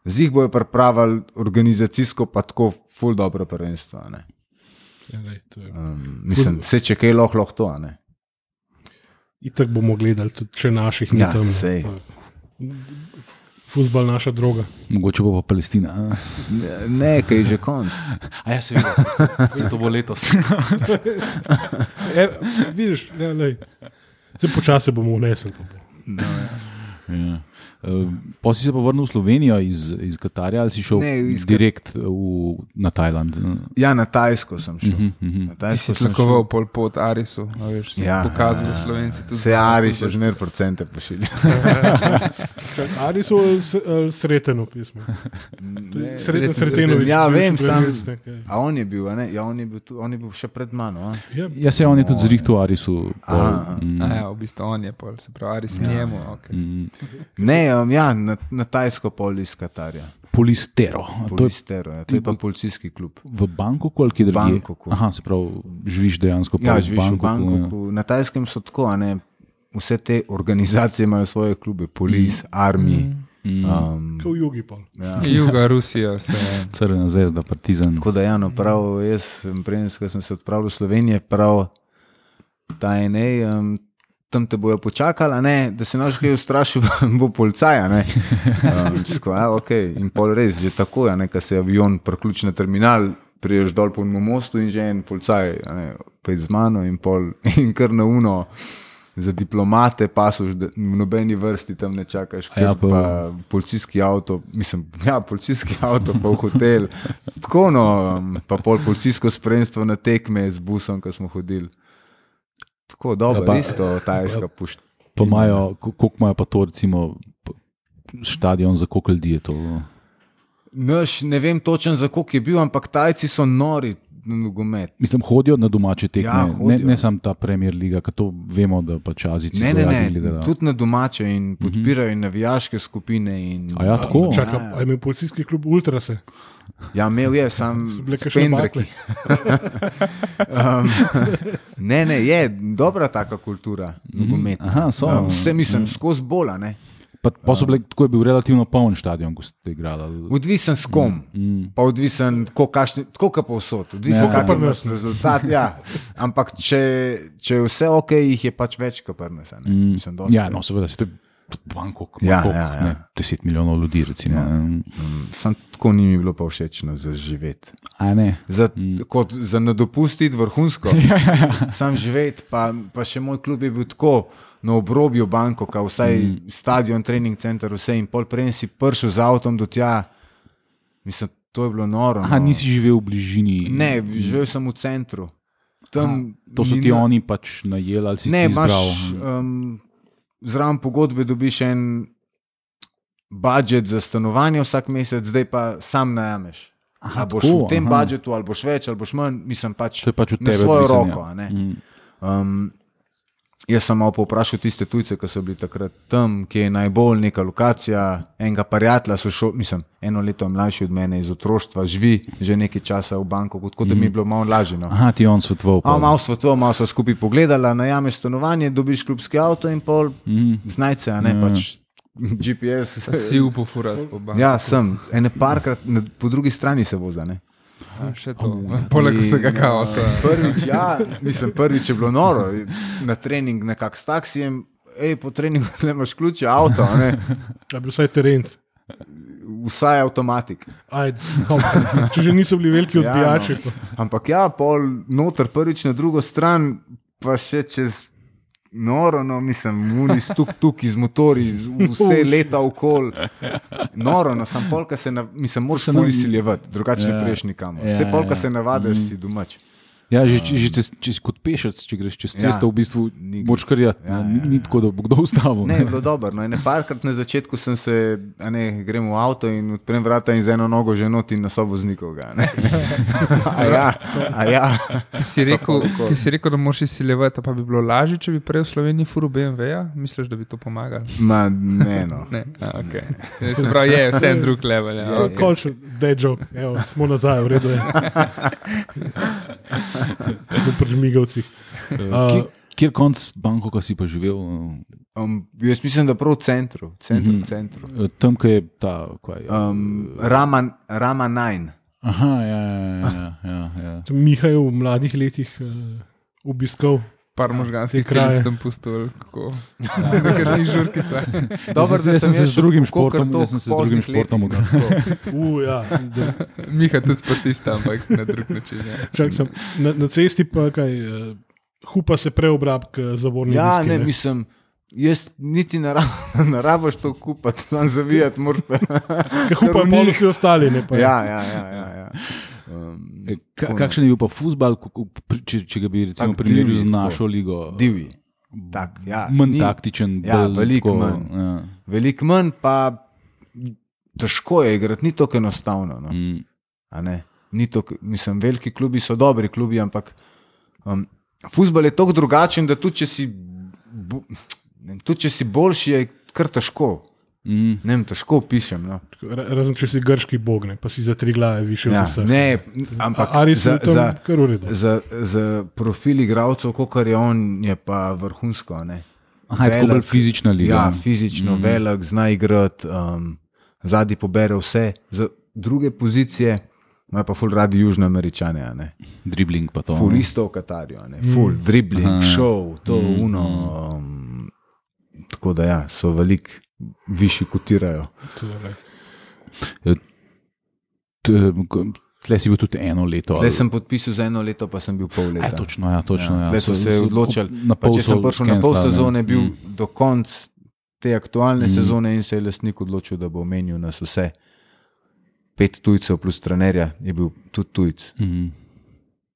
zih bojo pripravili organizacijsko, pa tako, ful dobro prvenstvo. a ne. Ja, lej, to je- Um, mislim, se če kaj lahko, lahko to. a ne. Itak bomo gledali tudi če naših ni Ja, tam. sej. Fusbal naša droga. Mogoče bo pa Palestina. a? Ne, Ne, kaj je že konc. A ja, seveda. Se to bo letos. E, vidiš, ja, lej. Se počasi bomo unesli. pa bo. Ja. Uh, pa si se pa vrnil v Slovenijo iz, iz Katarja ali si šel Ne, iz direkt v, na Tajland? Ja, na Tajsko sem šel. Uh -huh, uh -huh. Na Tajsko si sem tlakoval pol pot Arisu, a veš, Ja, pokazal, da ja. Slovenci tudi. Se Ari še zmer procente pošilja. Čak, Ali sreteno pismo? Ne, Sreten Sreten. Ja, vem, sam-. A on je bil, a ne? Ja, on je bil, tu, on je bil še pred mano. A? Ja, Ja, se on je tudi zrihtel Arisu. pol, Aha. mm, A ja, v bistvu on je pol, se pravi, Aris Ja. njemu. Okay. mm, Ne, um, ja, na, na Tajsko pol iz Katarja. Polistero. Polistero, ja. to je pa policijski klub. v Bangkoku ali kje drugje? Bangkoku. Aha, se pravi, živiš dejansko Ja, pol v živiš v Bangkoku, ja. Bangkoku. Na Tajskem so tako, a ne. vse te organizacije imajo svoje klube, polis, mm. armi. Mm. Um, Kot v jugi. Pol. ja. Juga, Rusija, vse. Crvena zvezda, Partizan. Tako da, ja, no, prav, jaz, sem prejens, ko sem se odpravil v Slovenijo, prav ta ene, um, tam te bojo počakali, a ne, da se naš kaj ustrašil, bo policaj. a ne. Um, tako, ja, okay. In pol res, že tako, ja, ko se avion priključi na terminal, priješ dol po mostu in že en policaj, a ne, pet z mano in pol in kar na uno. Za diplomate, pasuš, da v nobeni vrsti tam ne čakaš, A ja, pa, pa- policijski avto, mislim, ja, policijski avto, pa v hotel. Tako no, pa pol policijsko spremstvo na tekme z busom, ko smo hodili. Tako dobro, Ja, pa- isto tajska pušča. Pa imajo, ko- koliko imajo pa to, recimo, stadion za koliko ljudi je to? Naš, ne vem točen za koliko je bil, ampak tajci so nori na nogomet. Mislim, hodijo na domače tekme, Ja, ne, hodijo. ne samo ta Premier Liga, ki to vemo, da pač Azici Ne, ne, ne, gledajo. tudi na domače in podpirajo in navijaške skupine. In, A ja, tako? Čakaj, a je imel policijski klub Ultrase, Ja, imel je, sam pendreki. Um, ne, ne, je dobra taka kultura, nogomet. Aha, so. Um, vse mislim, skozi bola. Ne? Pa, pa so bile, tako je bil relativno poln stadion, ko ste igrali. Odvisen s kom, Mm. pa odvisen, tako kot povsod, odvisen, Ja, ja, kakšen je ne. rezultat. Ja. Ampak če, če je vse ok, jih je pač več kot prnese. Mm. Mislim, Ja, no, seveda, ste Bangkok, Ja, Bangkok ja, ja. Ne, 10 milijonov ljudi, recimo. Ja. Ja. Mm, Sam tako ni mi bilo pa všečno za živeti. Za, mm. Kot za nadopustiti vrhunsko. Ja, Sam živeti, pa, pa še moj klub je bil tako na obrobju Bangkoka, vsaj mm. stadion, trening center, vse in pol prej si prišel z avtom do tja. Mislim, to je bilo noro. Aha, no. nisi živel v bližini. Ne, živel sem v centru. Tam To so ti na- oni pač najeli ali si Ne, ti imaš um, zraven pogodbe, dobiš en budžet za stanovanje vsak mesec, zdaj pa sam najameš. Aha, A boš tako, v tem aha. budžetu, ali boš več, ali boš manj, mislim pač pač na svojo odvisno, roko. ja. Mm. Um, jaz sem malo povprašal tiste tujce, ki so bili takrat tam, kje je najbolj neka lokacija. Enega prijatelja so šel, mislim, eno leto mlajši od mene iz otroštva, živi že nekaj časa v banku, tako da mi je bilo malo lažje. No. Aha, ti on svetoval. A, malo svetlo, malo so skupaj pogledala, najameš stanovanje, dobiš klubski avto in pol Mm. znajce, a ne Ja. pač GPS. Si upal furati po banki. Ja, sem. Ene parkrat po drugi strani se voza. Ne? A, Še to. Poleg vsega kaosa. Prvič, ja, mislim, prvič je bilo noro, na trening nekako s taksijem. Ej, po treningu ne imaš ključe, avto, a ne? Da bi bil vsaj terenc. vsaj avtomatik. Aj, no, če že niso bili veliki Ja, odbijači. no. Ampak ja, pol noter, prvič na drugo stran, pa še čez noro, no, mislim, muni stuk tuk iz motori, z- vse leta okol. Noro, no, sam polka se, nav- mislim, moraš Se navaditi, drugače Ja. ne prejš nikamor. Ja, Vse polka ja. se navadiš, si domač. Ja, že, že čez, čez, kot pešec, če greš čez Ja. cesto, v bistvu Ni- moč karjati. Ja, Ja, ja, ni, ni tako, da bo kdo ustavil. Ne, je bilo dobro. No, ene parkrat na začetku sem se, a ne, grem v avto in odprem vrata in z eno nogo že not in na sovoznikov. ga, ne. A ja, a ja. Ki si rekel, ki si rekel da moraš izsiljevati, pa bi bilo lažje, če bi prej v Sloveniji furu BMW. -ja? Misliš, da bi to pomagalo? Ma, ne, no. Ne, a, okay. Se pravi, je vse en drug level. Ja. Je končno, da je joke, Evo, smo nazaj, v redu je. Smo pri žmigavcih. Kjer, kjer konc Bangkoka si pa živel? Um, jaz mislim, da prav v centru, centru, mm -hmm. centru. Tam, kjer je ta. Kaj, Um, Rama, Rama 9. Aha, ja, ja, ja. ja, ja. To Miha je v mladih letih uh, obiskal. Par možganskih te kraje. celic tam pustil, kako nekaj žurki so. Dobro, Jaz sem- jaz sem se z drugim športom- jaz sem se z drugim športom. Uh, ja, da, Miha tudi sportista, ampak na drug način. Ja. čak, sem, na, na cesti pa kaj, uh, hupa se preobrab k zavorni Ja, diski, ne, mislim. Jaz niti ne rab- ne rabiš to kupiti, samo zavijati moraš. hupa Kar pol mi- vsi ostali. Ne, pa, Ja, ja, ja. ja, ja. Um, Ka, kakšen je bil pa futbal, če, če ga bi recimo primerjal z tako. našo ligo? divji. Tak, ja, Manj ni- taktičen, Ja, veliko tako, manj. Ja. Veliko manj, pa težko je igrati, ni tako enostavno. No. Mm. Ni to, mislim, veliki klubi so dobri klubi, ampak um, futbol je tako drugačen, da tudi če si, bo, tudi če si boljši, je kar težko. Mm. Ne vem, težko pišem. No. Ra- Razen če si grški bog, ne, pa si za tri glave više Ja, od vseh. ne, ampak za, je tam za, kar v redu. za, za profil igralcev, kot je on, je pa vrhunsko. a ne. Aha, je tako bolj fizična liga. Ja, fizično, mm. velik, zna igrati, um, zadnji pobere vse. Za druge pozicije imajo pa ful radi južnoameričane. a ne. Dribling pa to. Ful ne. isto v Katarju, a ne. ful dribbling, Aha, ja. šov, to, Mm, uno. Um, tako da ja, so veliko višji kotirajo. Tle si bil tudi eno leto. Tle ali- sem podpisal za eno leto, pa sem bil pol leta. Ja, točno, ja, točno. Ja, Ja, tle so se so- odločili. Na Pa pol če sem prišel na pol sezone, bil Mm. do konca te aktualne Mm. mm. sezone in se je lastnik odločil, da bo menil nas vse. Pet tujcev plus trenerja je bil tudi tujc, Mhm.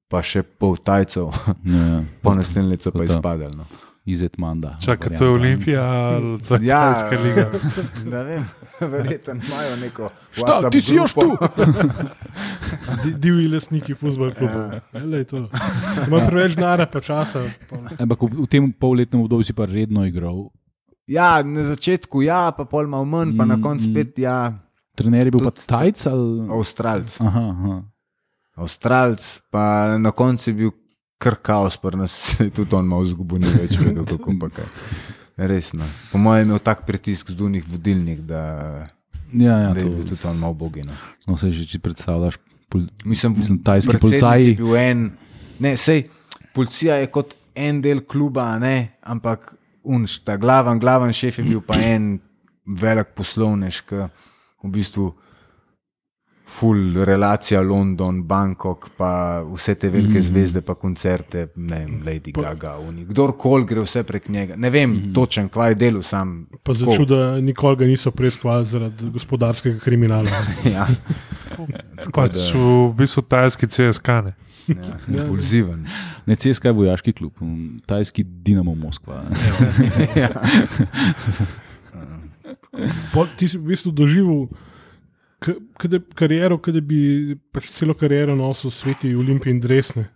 pa še pol tajcev, Ja, po naslednje leto pa to. izpadel. No. Izet manda. Čakaj, to je Olimpija ali to je Ja, Tajska liga. ne vem, verjetno imajo neko. Šta, ti si još tu? Di- Divji lastniki futbol klubov. Ja. Ima preveč denarja, pa časa. Pa. Ampak v v tem polletnem obdobju si pa redno igral. Ja, na začetku ja, pa pol malo manj, pa na Mm, koncu mm. spet ja, Trener je bil pa Tudi- Tajc ali. Avstralc. Aha, aha. Avstralc, pa na koncu je bil kar kaos, pa nas tudi on malo zgubil, ni več vedel, kako pa kaj. Resno. Po mojem je imel tak pritisk z dunih vodilnih, da, Ja, ja, da je bil to, tudi on malo bogino. no, se že če predstavljaš. Pol, Mislim, Mislim, tajski policaji. bil En, ne, sej, policija je kot en del kluba, ne, ampak unš, ta glaven, glaven šef je bil pa en velik poslovnež, ki v bistvu full relacija London, Bangkok, pa vse te velike mm -hmm. zvezde, pa koncerte, ne vem, Lady pa, Gaga, oni. kdorkoli gre vse prek njega. Ne vem mm -hmm. točen, kvaj je delo sam. Pa začuda, da nikoli ga niso preiskovali zaradi gospodarskega kriminala. Ja, Pač v bistvu tajski CSK. Ne. ja, impulziven. Ne, CSK je vojaški klub, um, tajski Dinamo Moskva. ne. Po, ti si v bistvu doživel k- kade- kariero, da bi pač celo kariero nosil sveti Olimpiji in dresne.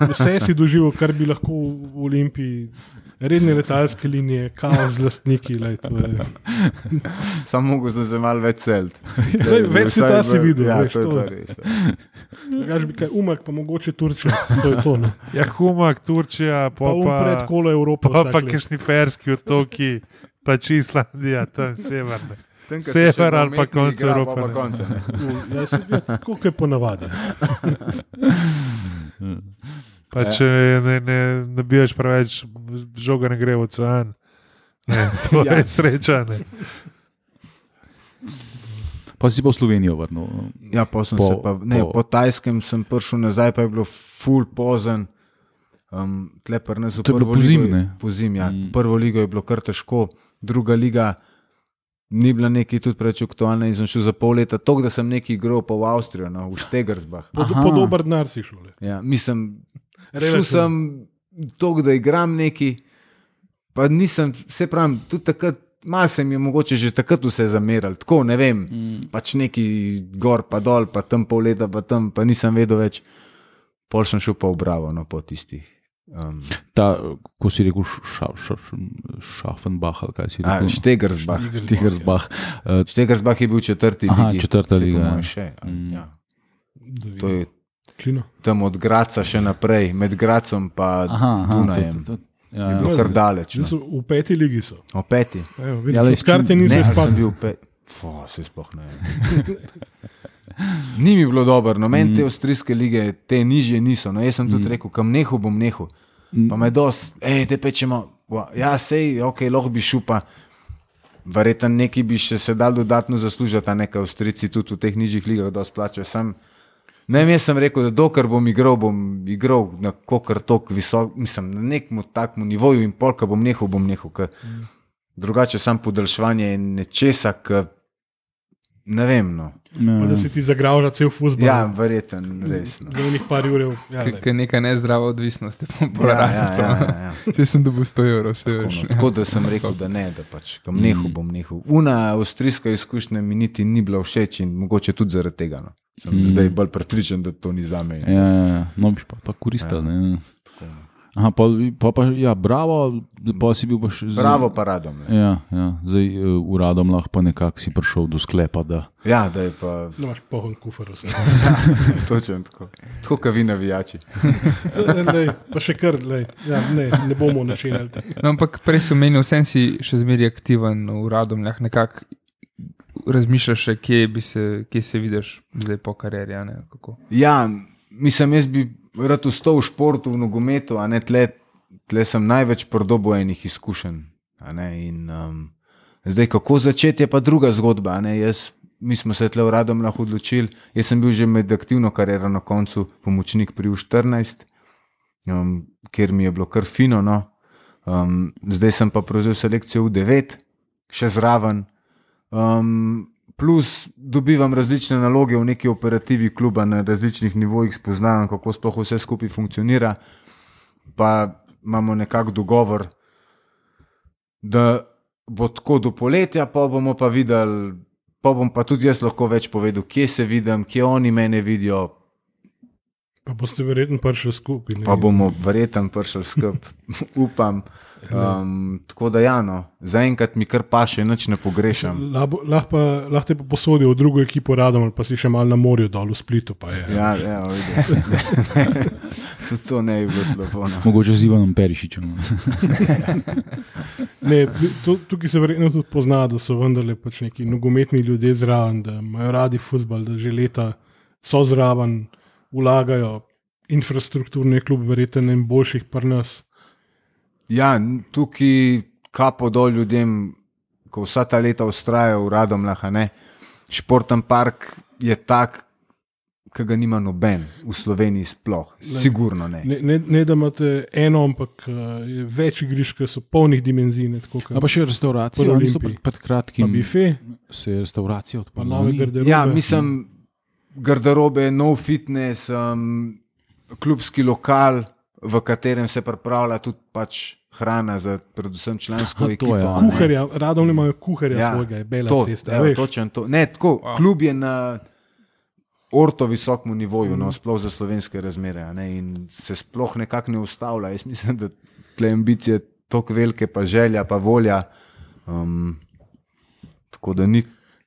Vse si doživel, kar bi lahko v Olimpiji, redne letalske linije, kaos z lastniki. Lej, Samo mogo sem se malo več celt. Lej, več sveta si videl, Ja, veš, to je to. pa res. ja. Drugač bi kaj umak, pa mogoče Turčija. To je to. Ne. Ja, Humak, Turčija, Pa pa um pa, pred kolo Evropo. pa, pa kakšni ferski otoki, Islandija, tam severne. Tam, ko si Sever ali pa konec Evrope, Pa ne. konec, ne. U, Ja, se- ja, tako kot je ponavadi. Pa če ne, ne nabijaš preveč, žoga ne gre v ocean. Ne, to Ja. je sreča. Ne. Pa si pa v Slovenijo vrnil. Ja, pa sem Po- se pa, ne, po- po, tajskem sem prišel nazaj, pa je bilo full pozen. Um, To je bilo prvo pozimi, ligo je- ne? Pozimi, ja. Mm. Mm. Prvo ligo je bilo kar težko, druga liga ni bila neki tudi preveč aktualna in sem šel za pol leta, tako da sem neki igral pa v Avstrijo, no, v Štegersbach. Pod, Aha. po dober denar si šel. le. Ja, mislim, šel sem to, da igram neki, pa nisem, se pravim, tudi takrat. Mal se mi je mogoče že takrat vse zamerali, tako ne vem, mm. pač neki gor, pa dol, pa tam pol leta, pa tam, pa nisem vedel več. Pol sem šel pa v Bravo, no, po tistih. Um, Ta, ko si rekel, ša, ša, Šafenbach ali kaj si rekel. Štegersbach. Tigersbach. Uh, Štegersbach je bil četrti Aha, ligi. četrta liga, ja. Še, a, Mm. ja. Vidim. To je Klino. tam od Graca še naprej, med Gracom in Dunajem. to- to- ja, Je ja. bilo kar daleč. No. so V peti ligi so. O peti. Evo, Ja, vidiš, lej, od karte Ne, ali sem bil pet. Fo, se sploh ne. Ni mi bilo dobro, no meni te avstrijske lige, te nižje niso. No, jaz sem tudi rekel, kam nehu bom nehu. Pa me dos, hej, te pečemo. Ja, sej, ok, lahko bi šel pa. Verjetno neki bi še se dal dodatno zaslužiti, a nekaj avstrijci tudi v teh nižjih ligah dosti plačajo. Sam, ne jaz sem rekel, da dokler bom igral, bom igral na kokar tok visok, mislim, na nekem takmu nivoju in polka bom nehal, bom nehal. ker Drugače sam podaljševanje je nečesa, ki ne vem. No. Pa da Ja. si ti zagraža cel futbol. Ja, verjetno, res. No. Za enih par ur. Ja. Ker neka nezdrava odvisnost je Ja, ja, ja, ja, ja. Če sem dobil 100 evrov, se Tako, veš. no, tako da sem rekel, da ne, da pač kam nehal bom nehal. Una avstrijska izkušnja mi niti ni bila všeč in mogoče tudi zaradi tega. No. Sem mm. zdaj bolj prepričan, da to ni za me. Ja, ja, ja. no bi pa, pa koristil. Ja. Aha, pa, pa, pa, ja, bravo, pa si bil pa še zelo. Bravo, pa radom. ne. Ja, ja. Zdaj eh, uradom lahko pa nekako si prišel do sklepa, da Ja, da je pa Da imaš pohon kufr. vse. točno tako. Tako kot vi navijači. Lej, pa še kar, lej, ja, ne, ne bomo načenjali. No, ampak prej si omenil, vsem si še zmeraj aktiven v radom, nekako razmišljaš, še, kje, bi se, kje se vidiš zdaj po karieri. a ne, kako? Ja, mislim, jaz bi rad ustal v športu, v nogometu, a ne tle, tle sem največ prodobo enih izkušenj. In, um, zdaj, kako začeti, je pa druga zgodba. Jaz, mi smo se tle uradom lahko odločili. Jaz sem bil že med aktivno kariero na koncu pomočnik pri U14, um, kjer mi je bilo kar fino. No. Um, zdaj sem pa prevzel selekcijo U9, še zraven. Um, plus dobivam različne naloge v neki operativi kluba na različnih nivojih, spoznavam, kako sploh vse skupaj funkcionira. Pa imamo nekako dogovor, da bo tako do poletja, pa bomo pa videli, pa bom pa tudi jaz lahko več povedal, kje se vidim, kje oni mene vidijo, Pa boste verjetno prišli skupaj. ne pa bomo verjetno prišli skupaj, upam. Um, tako da, ja, no, zaenkrat mi kar paše, nič ne pogrešam. Lahko lah pa, lah te pa posodijo v drugo ekipo radom, ali pa si še malo na morju dol v Splitu. pa je. Ja, ja, vidim. tudi to ne bi bilo slabo. No. mogoče z Ivanom Perišičem. Ne, tu, tukaj se verjetno tudi pozna, da so vendarle pač neki nogometni ljudje zraven, da imajo radi futbol, da že leta so zraven, vlagajo infrastrukturne klube, verjetno en boljših pri nas. Ja, tukaj kapo dol ljudem, ko vsa ta leta ustrajajo v radom, ne. Športen park je tak, ki ga nima noben v Sloveniji, sploh. Sigurno ne. Ne, ne, ne da imate eno, ampak uh, več igrišč, ki so polnih dimenzij. ne, tako kot- A pa še restauracijo, Pod ali so Olimpiji. pred, pred Pa kratkim bife, se je restauracija pa odprla. nove garderobe. Ja, mislim, garderobe, nov fitness, um, klubski lokal, v katerem se pripravlja tudi pač hrana za predvsem člansko to ekipo. je, a a ne. Kuharja, radom imajo kuharja Ja, ja, svojega, je bela To, cesta. evo, točen to. Ne, tako, Wow. Klub je na orto visokem nivoju, no, sploh za slovenske razmere. a Ne, in se sploh nekako ne ustavlja. Jaz mislim, da tle ambicije tako velike, pa želja, pa volja. Um, tako da ni,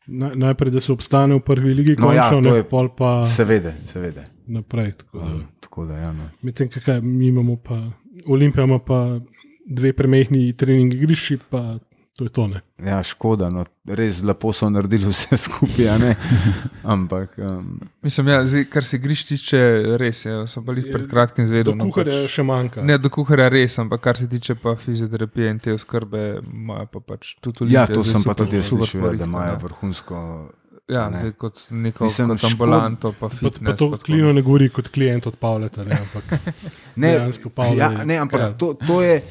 Na, najprej, da se obstane v prvi ligi, No ja, končno, to ne, je- pol pa seveda, seveda. Naprej. Tako, da. Um, tako da, ja, no. Medtem, kaj mi imamo pa, Olimpija ima pa dve premehni trening igrišči, pa to je to. Ne. ja, škoda, no, res lepo so naredili vse skupaj, a ne. Ampak um, Mislim, ja, zdaj, kar se griš tiče, res je. Sem pa jih pred kratkim Do zvedel. no, kuharja pač- še manjka. Ne, do kuharja res, ampak kar se tiče pa fizioterapije in te oskrbe, imajo pa pač tudi ja, Olimpija to sem pa tudi jaz slišal, ja, da imajo ne. vrhunsko. Ja, ne. zdaj kot neko Mislim, kot škod- ambulanto, pa Pa, fitness. pa to pa klino ne govori kot klient od Pavleta, ne, ampak Ne, Pavle ja, je- ne, ampak ja. ja. to, to je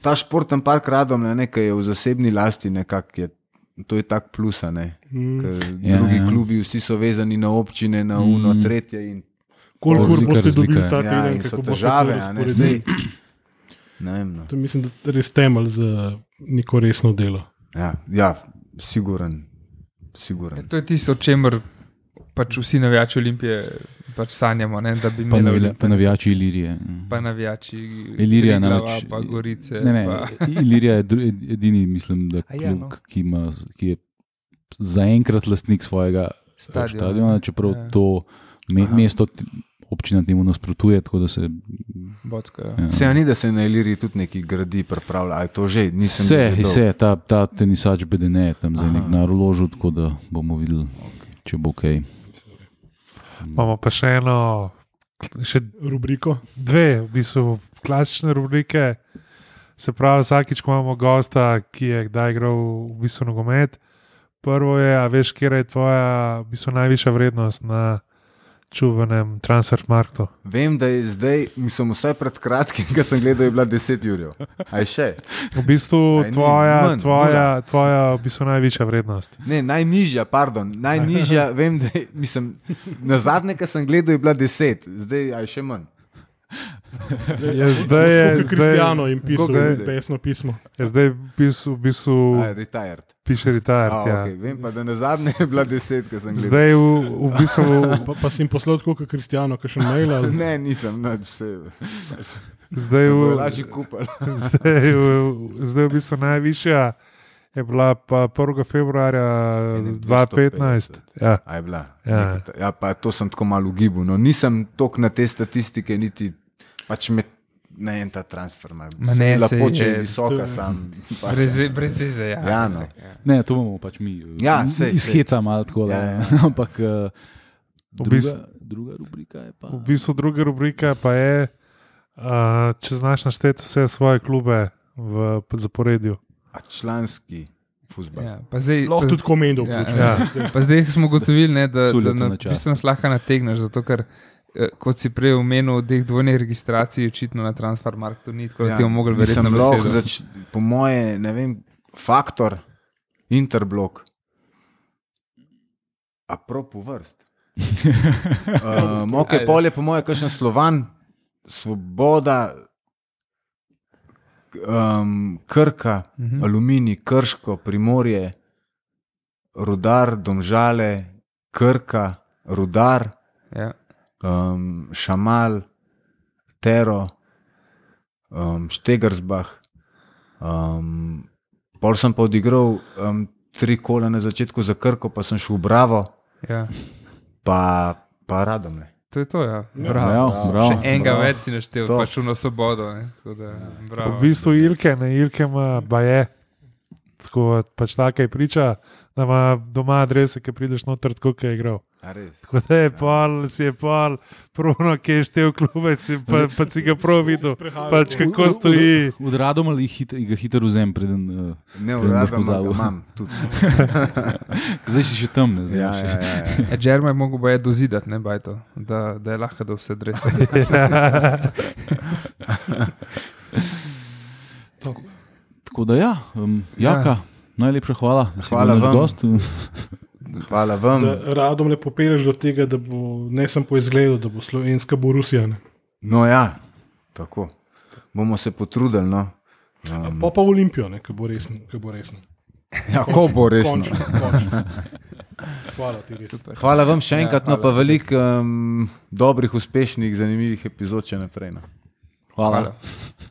ta športen park radom, ne, ki je v zasebni lasti, nekak je, to je tak plus. Ne, mm, Ker Ja, drugi ja. klubi, vsi so vezani na občine, na uno, Mm. tretje. In, koliko ur boste dobili ta ja, teden, in so kako boste težave, to a ne, vem. No. To mislim, da je res temelj za neko resno delo. Ja, ja, siguren. Siguren. To je tisto, o čemer pač vsi navijači Olimpije pač sanjamo, ne, da bi Pa, Olimpijo. pa navijači Ilirije. Pa navijači Ilirija Triglava, namreč. pa Gorice. Ne, ne, Pa, Ilirija je edini, mislim, da ja, klub, no. ki, ima, ki je zaenkrat lastnik svojega Stadiona, stadiona, čeprav ja. to me, mesto, občina temu nasprotuje. tako da Se, Bocka, ja. ja. Se ja ni, da se na Iliriji tudi neki gradi, pripravlja, a je to že, nisem že dolgo. vse, ta, ta tenisač BDN je tam zdaj nek narožil, tako da bomo videli, če bo ok. Imamo pa še eno, še Rubriko. dve, v bistvu klasične rubrike. Se pravi, vsakič, ko imamo gosta, ki je kdaj igral v bistvu nogomet. Prvo je, a veš, kje je tvoja v bistvu, najvišja vrednost na čuvanem transfermarktu. Vem, da je zdaj, mislim, vsaj pred kratkim, ko sem gledal, je bila 10 ur. Aj še. V bistvu Aj ni, tvoja, manj, tvoja, nula. tvoja v bistvu, najvišja vrednost. Ne, najnižja, pardon, najnižja, vem, da je, mislim, na zadnje, kar sem gledal, je bila 10, zdaj aj še manj. Je zdaj je, Kot Kristijano jim pisal Koliko- pesno pismo. je zdaj pisal, v bistvu A, retired. piše retired. A, Ja. okay. Vem pa, da na zadnje je bila deset, ki sem gledal. Zdaj v, v bistvu. Pa, pa si jim poslal tako kot Kristijano, ki še mail ali Ne, nisem, nič vse. Zdaj v, zdaj, v, zdaj v bistvu najvišja je bila pa 1. februarja Ene 2015. Ja. A je bila. Ja. Nekaj ja, pa to sem tako malo ugibal. No, nisem tok na te statistike, niti pač me. Ne, en ta transfer ima. Ma ne, lepo, če je visoka, sam. Pač, Brez, brez veze, ja. Ja, no. Ne, to bomo pač mi. eh, Ja, sej, iz sej. heca malo tako. Ja, Ja, ja. ja. Ampak V druga, bistvu- druga rubrika je pa. V bistvu druga rubrika pa je, uh, če znaš našteti vse svoje klube v zaporedju. A članski futbol. Ja, pa zdaj, lahko tudi komendo ja. Ja. pa zdaj smo ugotovili, ne, da, Suljo da to na, čast. bistvu nas lahko nategneš, zato ker, eh, kot si prej omenil, teh dvojnih registracij očitno na Transfermarktu ni, tako da ti bomo mogli Ja, mislim, lahko besedo. zač, po moje, ne vem, faktor, interblok, a propu vrst. Um, ok, Ajde. pol je po moje, kakšen slovan, svoboda, um, krka, Mhm. aluminij, krško, primorje, rudar, domžale, krka, rudar, Ja. Um, Šamal, Tero, um, Štegersbach. Um, pol sem pa odigral um, tri kola na začetku za Krko, pa sem šel v Bravo, Ja. pa, pa radom. To je to, ja. Bravo, Bravo. bravo, Še enega bravo. več si naštel, To. pač v svobodo. Ne? Tako Da, bravo. V bistvu Ilke, ne Ilke ima baje. Tako pač taka je priča, da ima doma adrese, ki prideš noter, tako je igral. A res? Tako da je pol, si je pol, pruno, ki je štev klube, si pa, pa si ga prav videl. Pač kako stoji. Od radom ali hit, ga hitro vzem, preden. Uh, Ne, uradno pozabil. imam tudi. zdaj si še tam, ne zdaj. Ja, ja, ja, ja. E, Jeremy je mogel boje dozidati, ne bajto, da, da je lahko, da vse drese. Tako da ja, um, jaka, ja. Najlepša hvala. Hvala vam. Gost. Hvala vam. Da radom le popelješ do tega, da bo ne samo po izgledu, da bo slovenska Borusija. Ne. No, ja, tako. Bomo se potrudili. No. Um, Pa pa Olimpijo, ne, ki bo resno. ki bo resno. ja, ko bo resno. Končno, končno. Hvala ti res. Hvala vam še enkrat, Ja, no pa veliko um, dobrih, uspešnih, zanimivih epizod še naprej. No. Hvala. Hvala.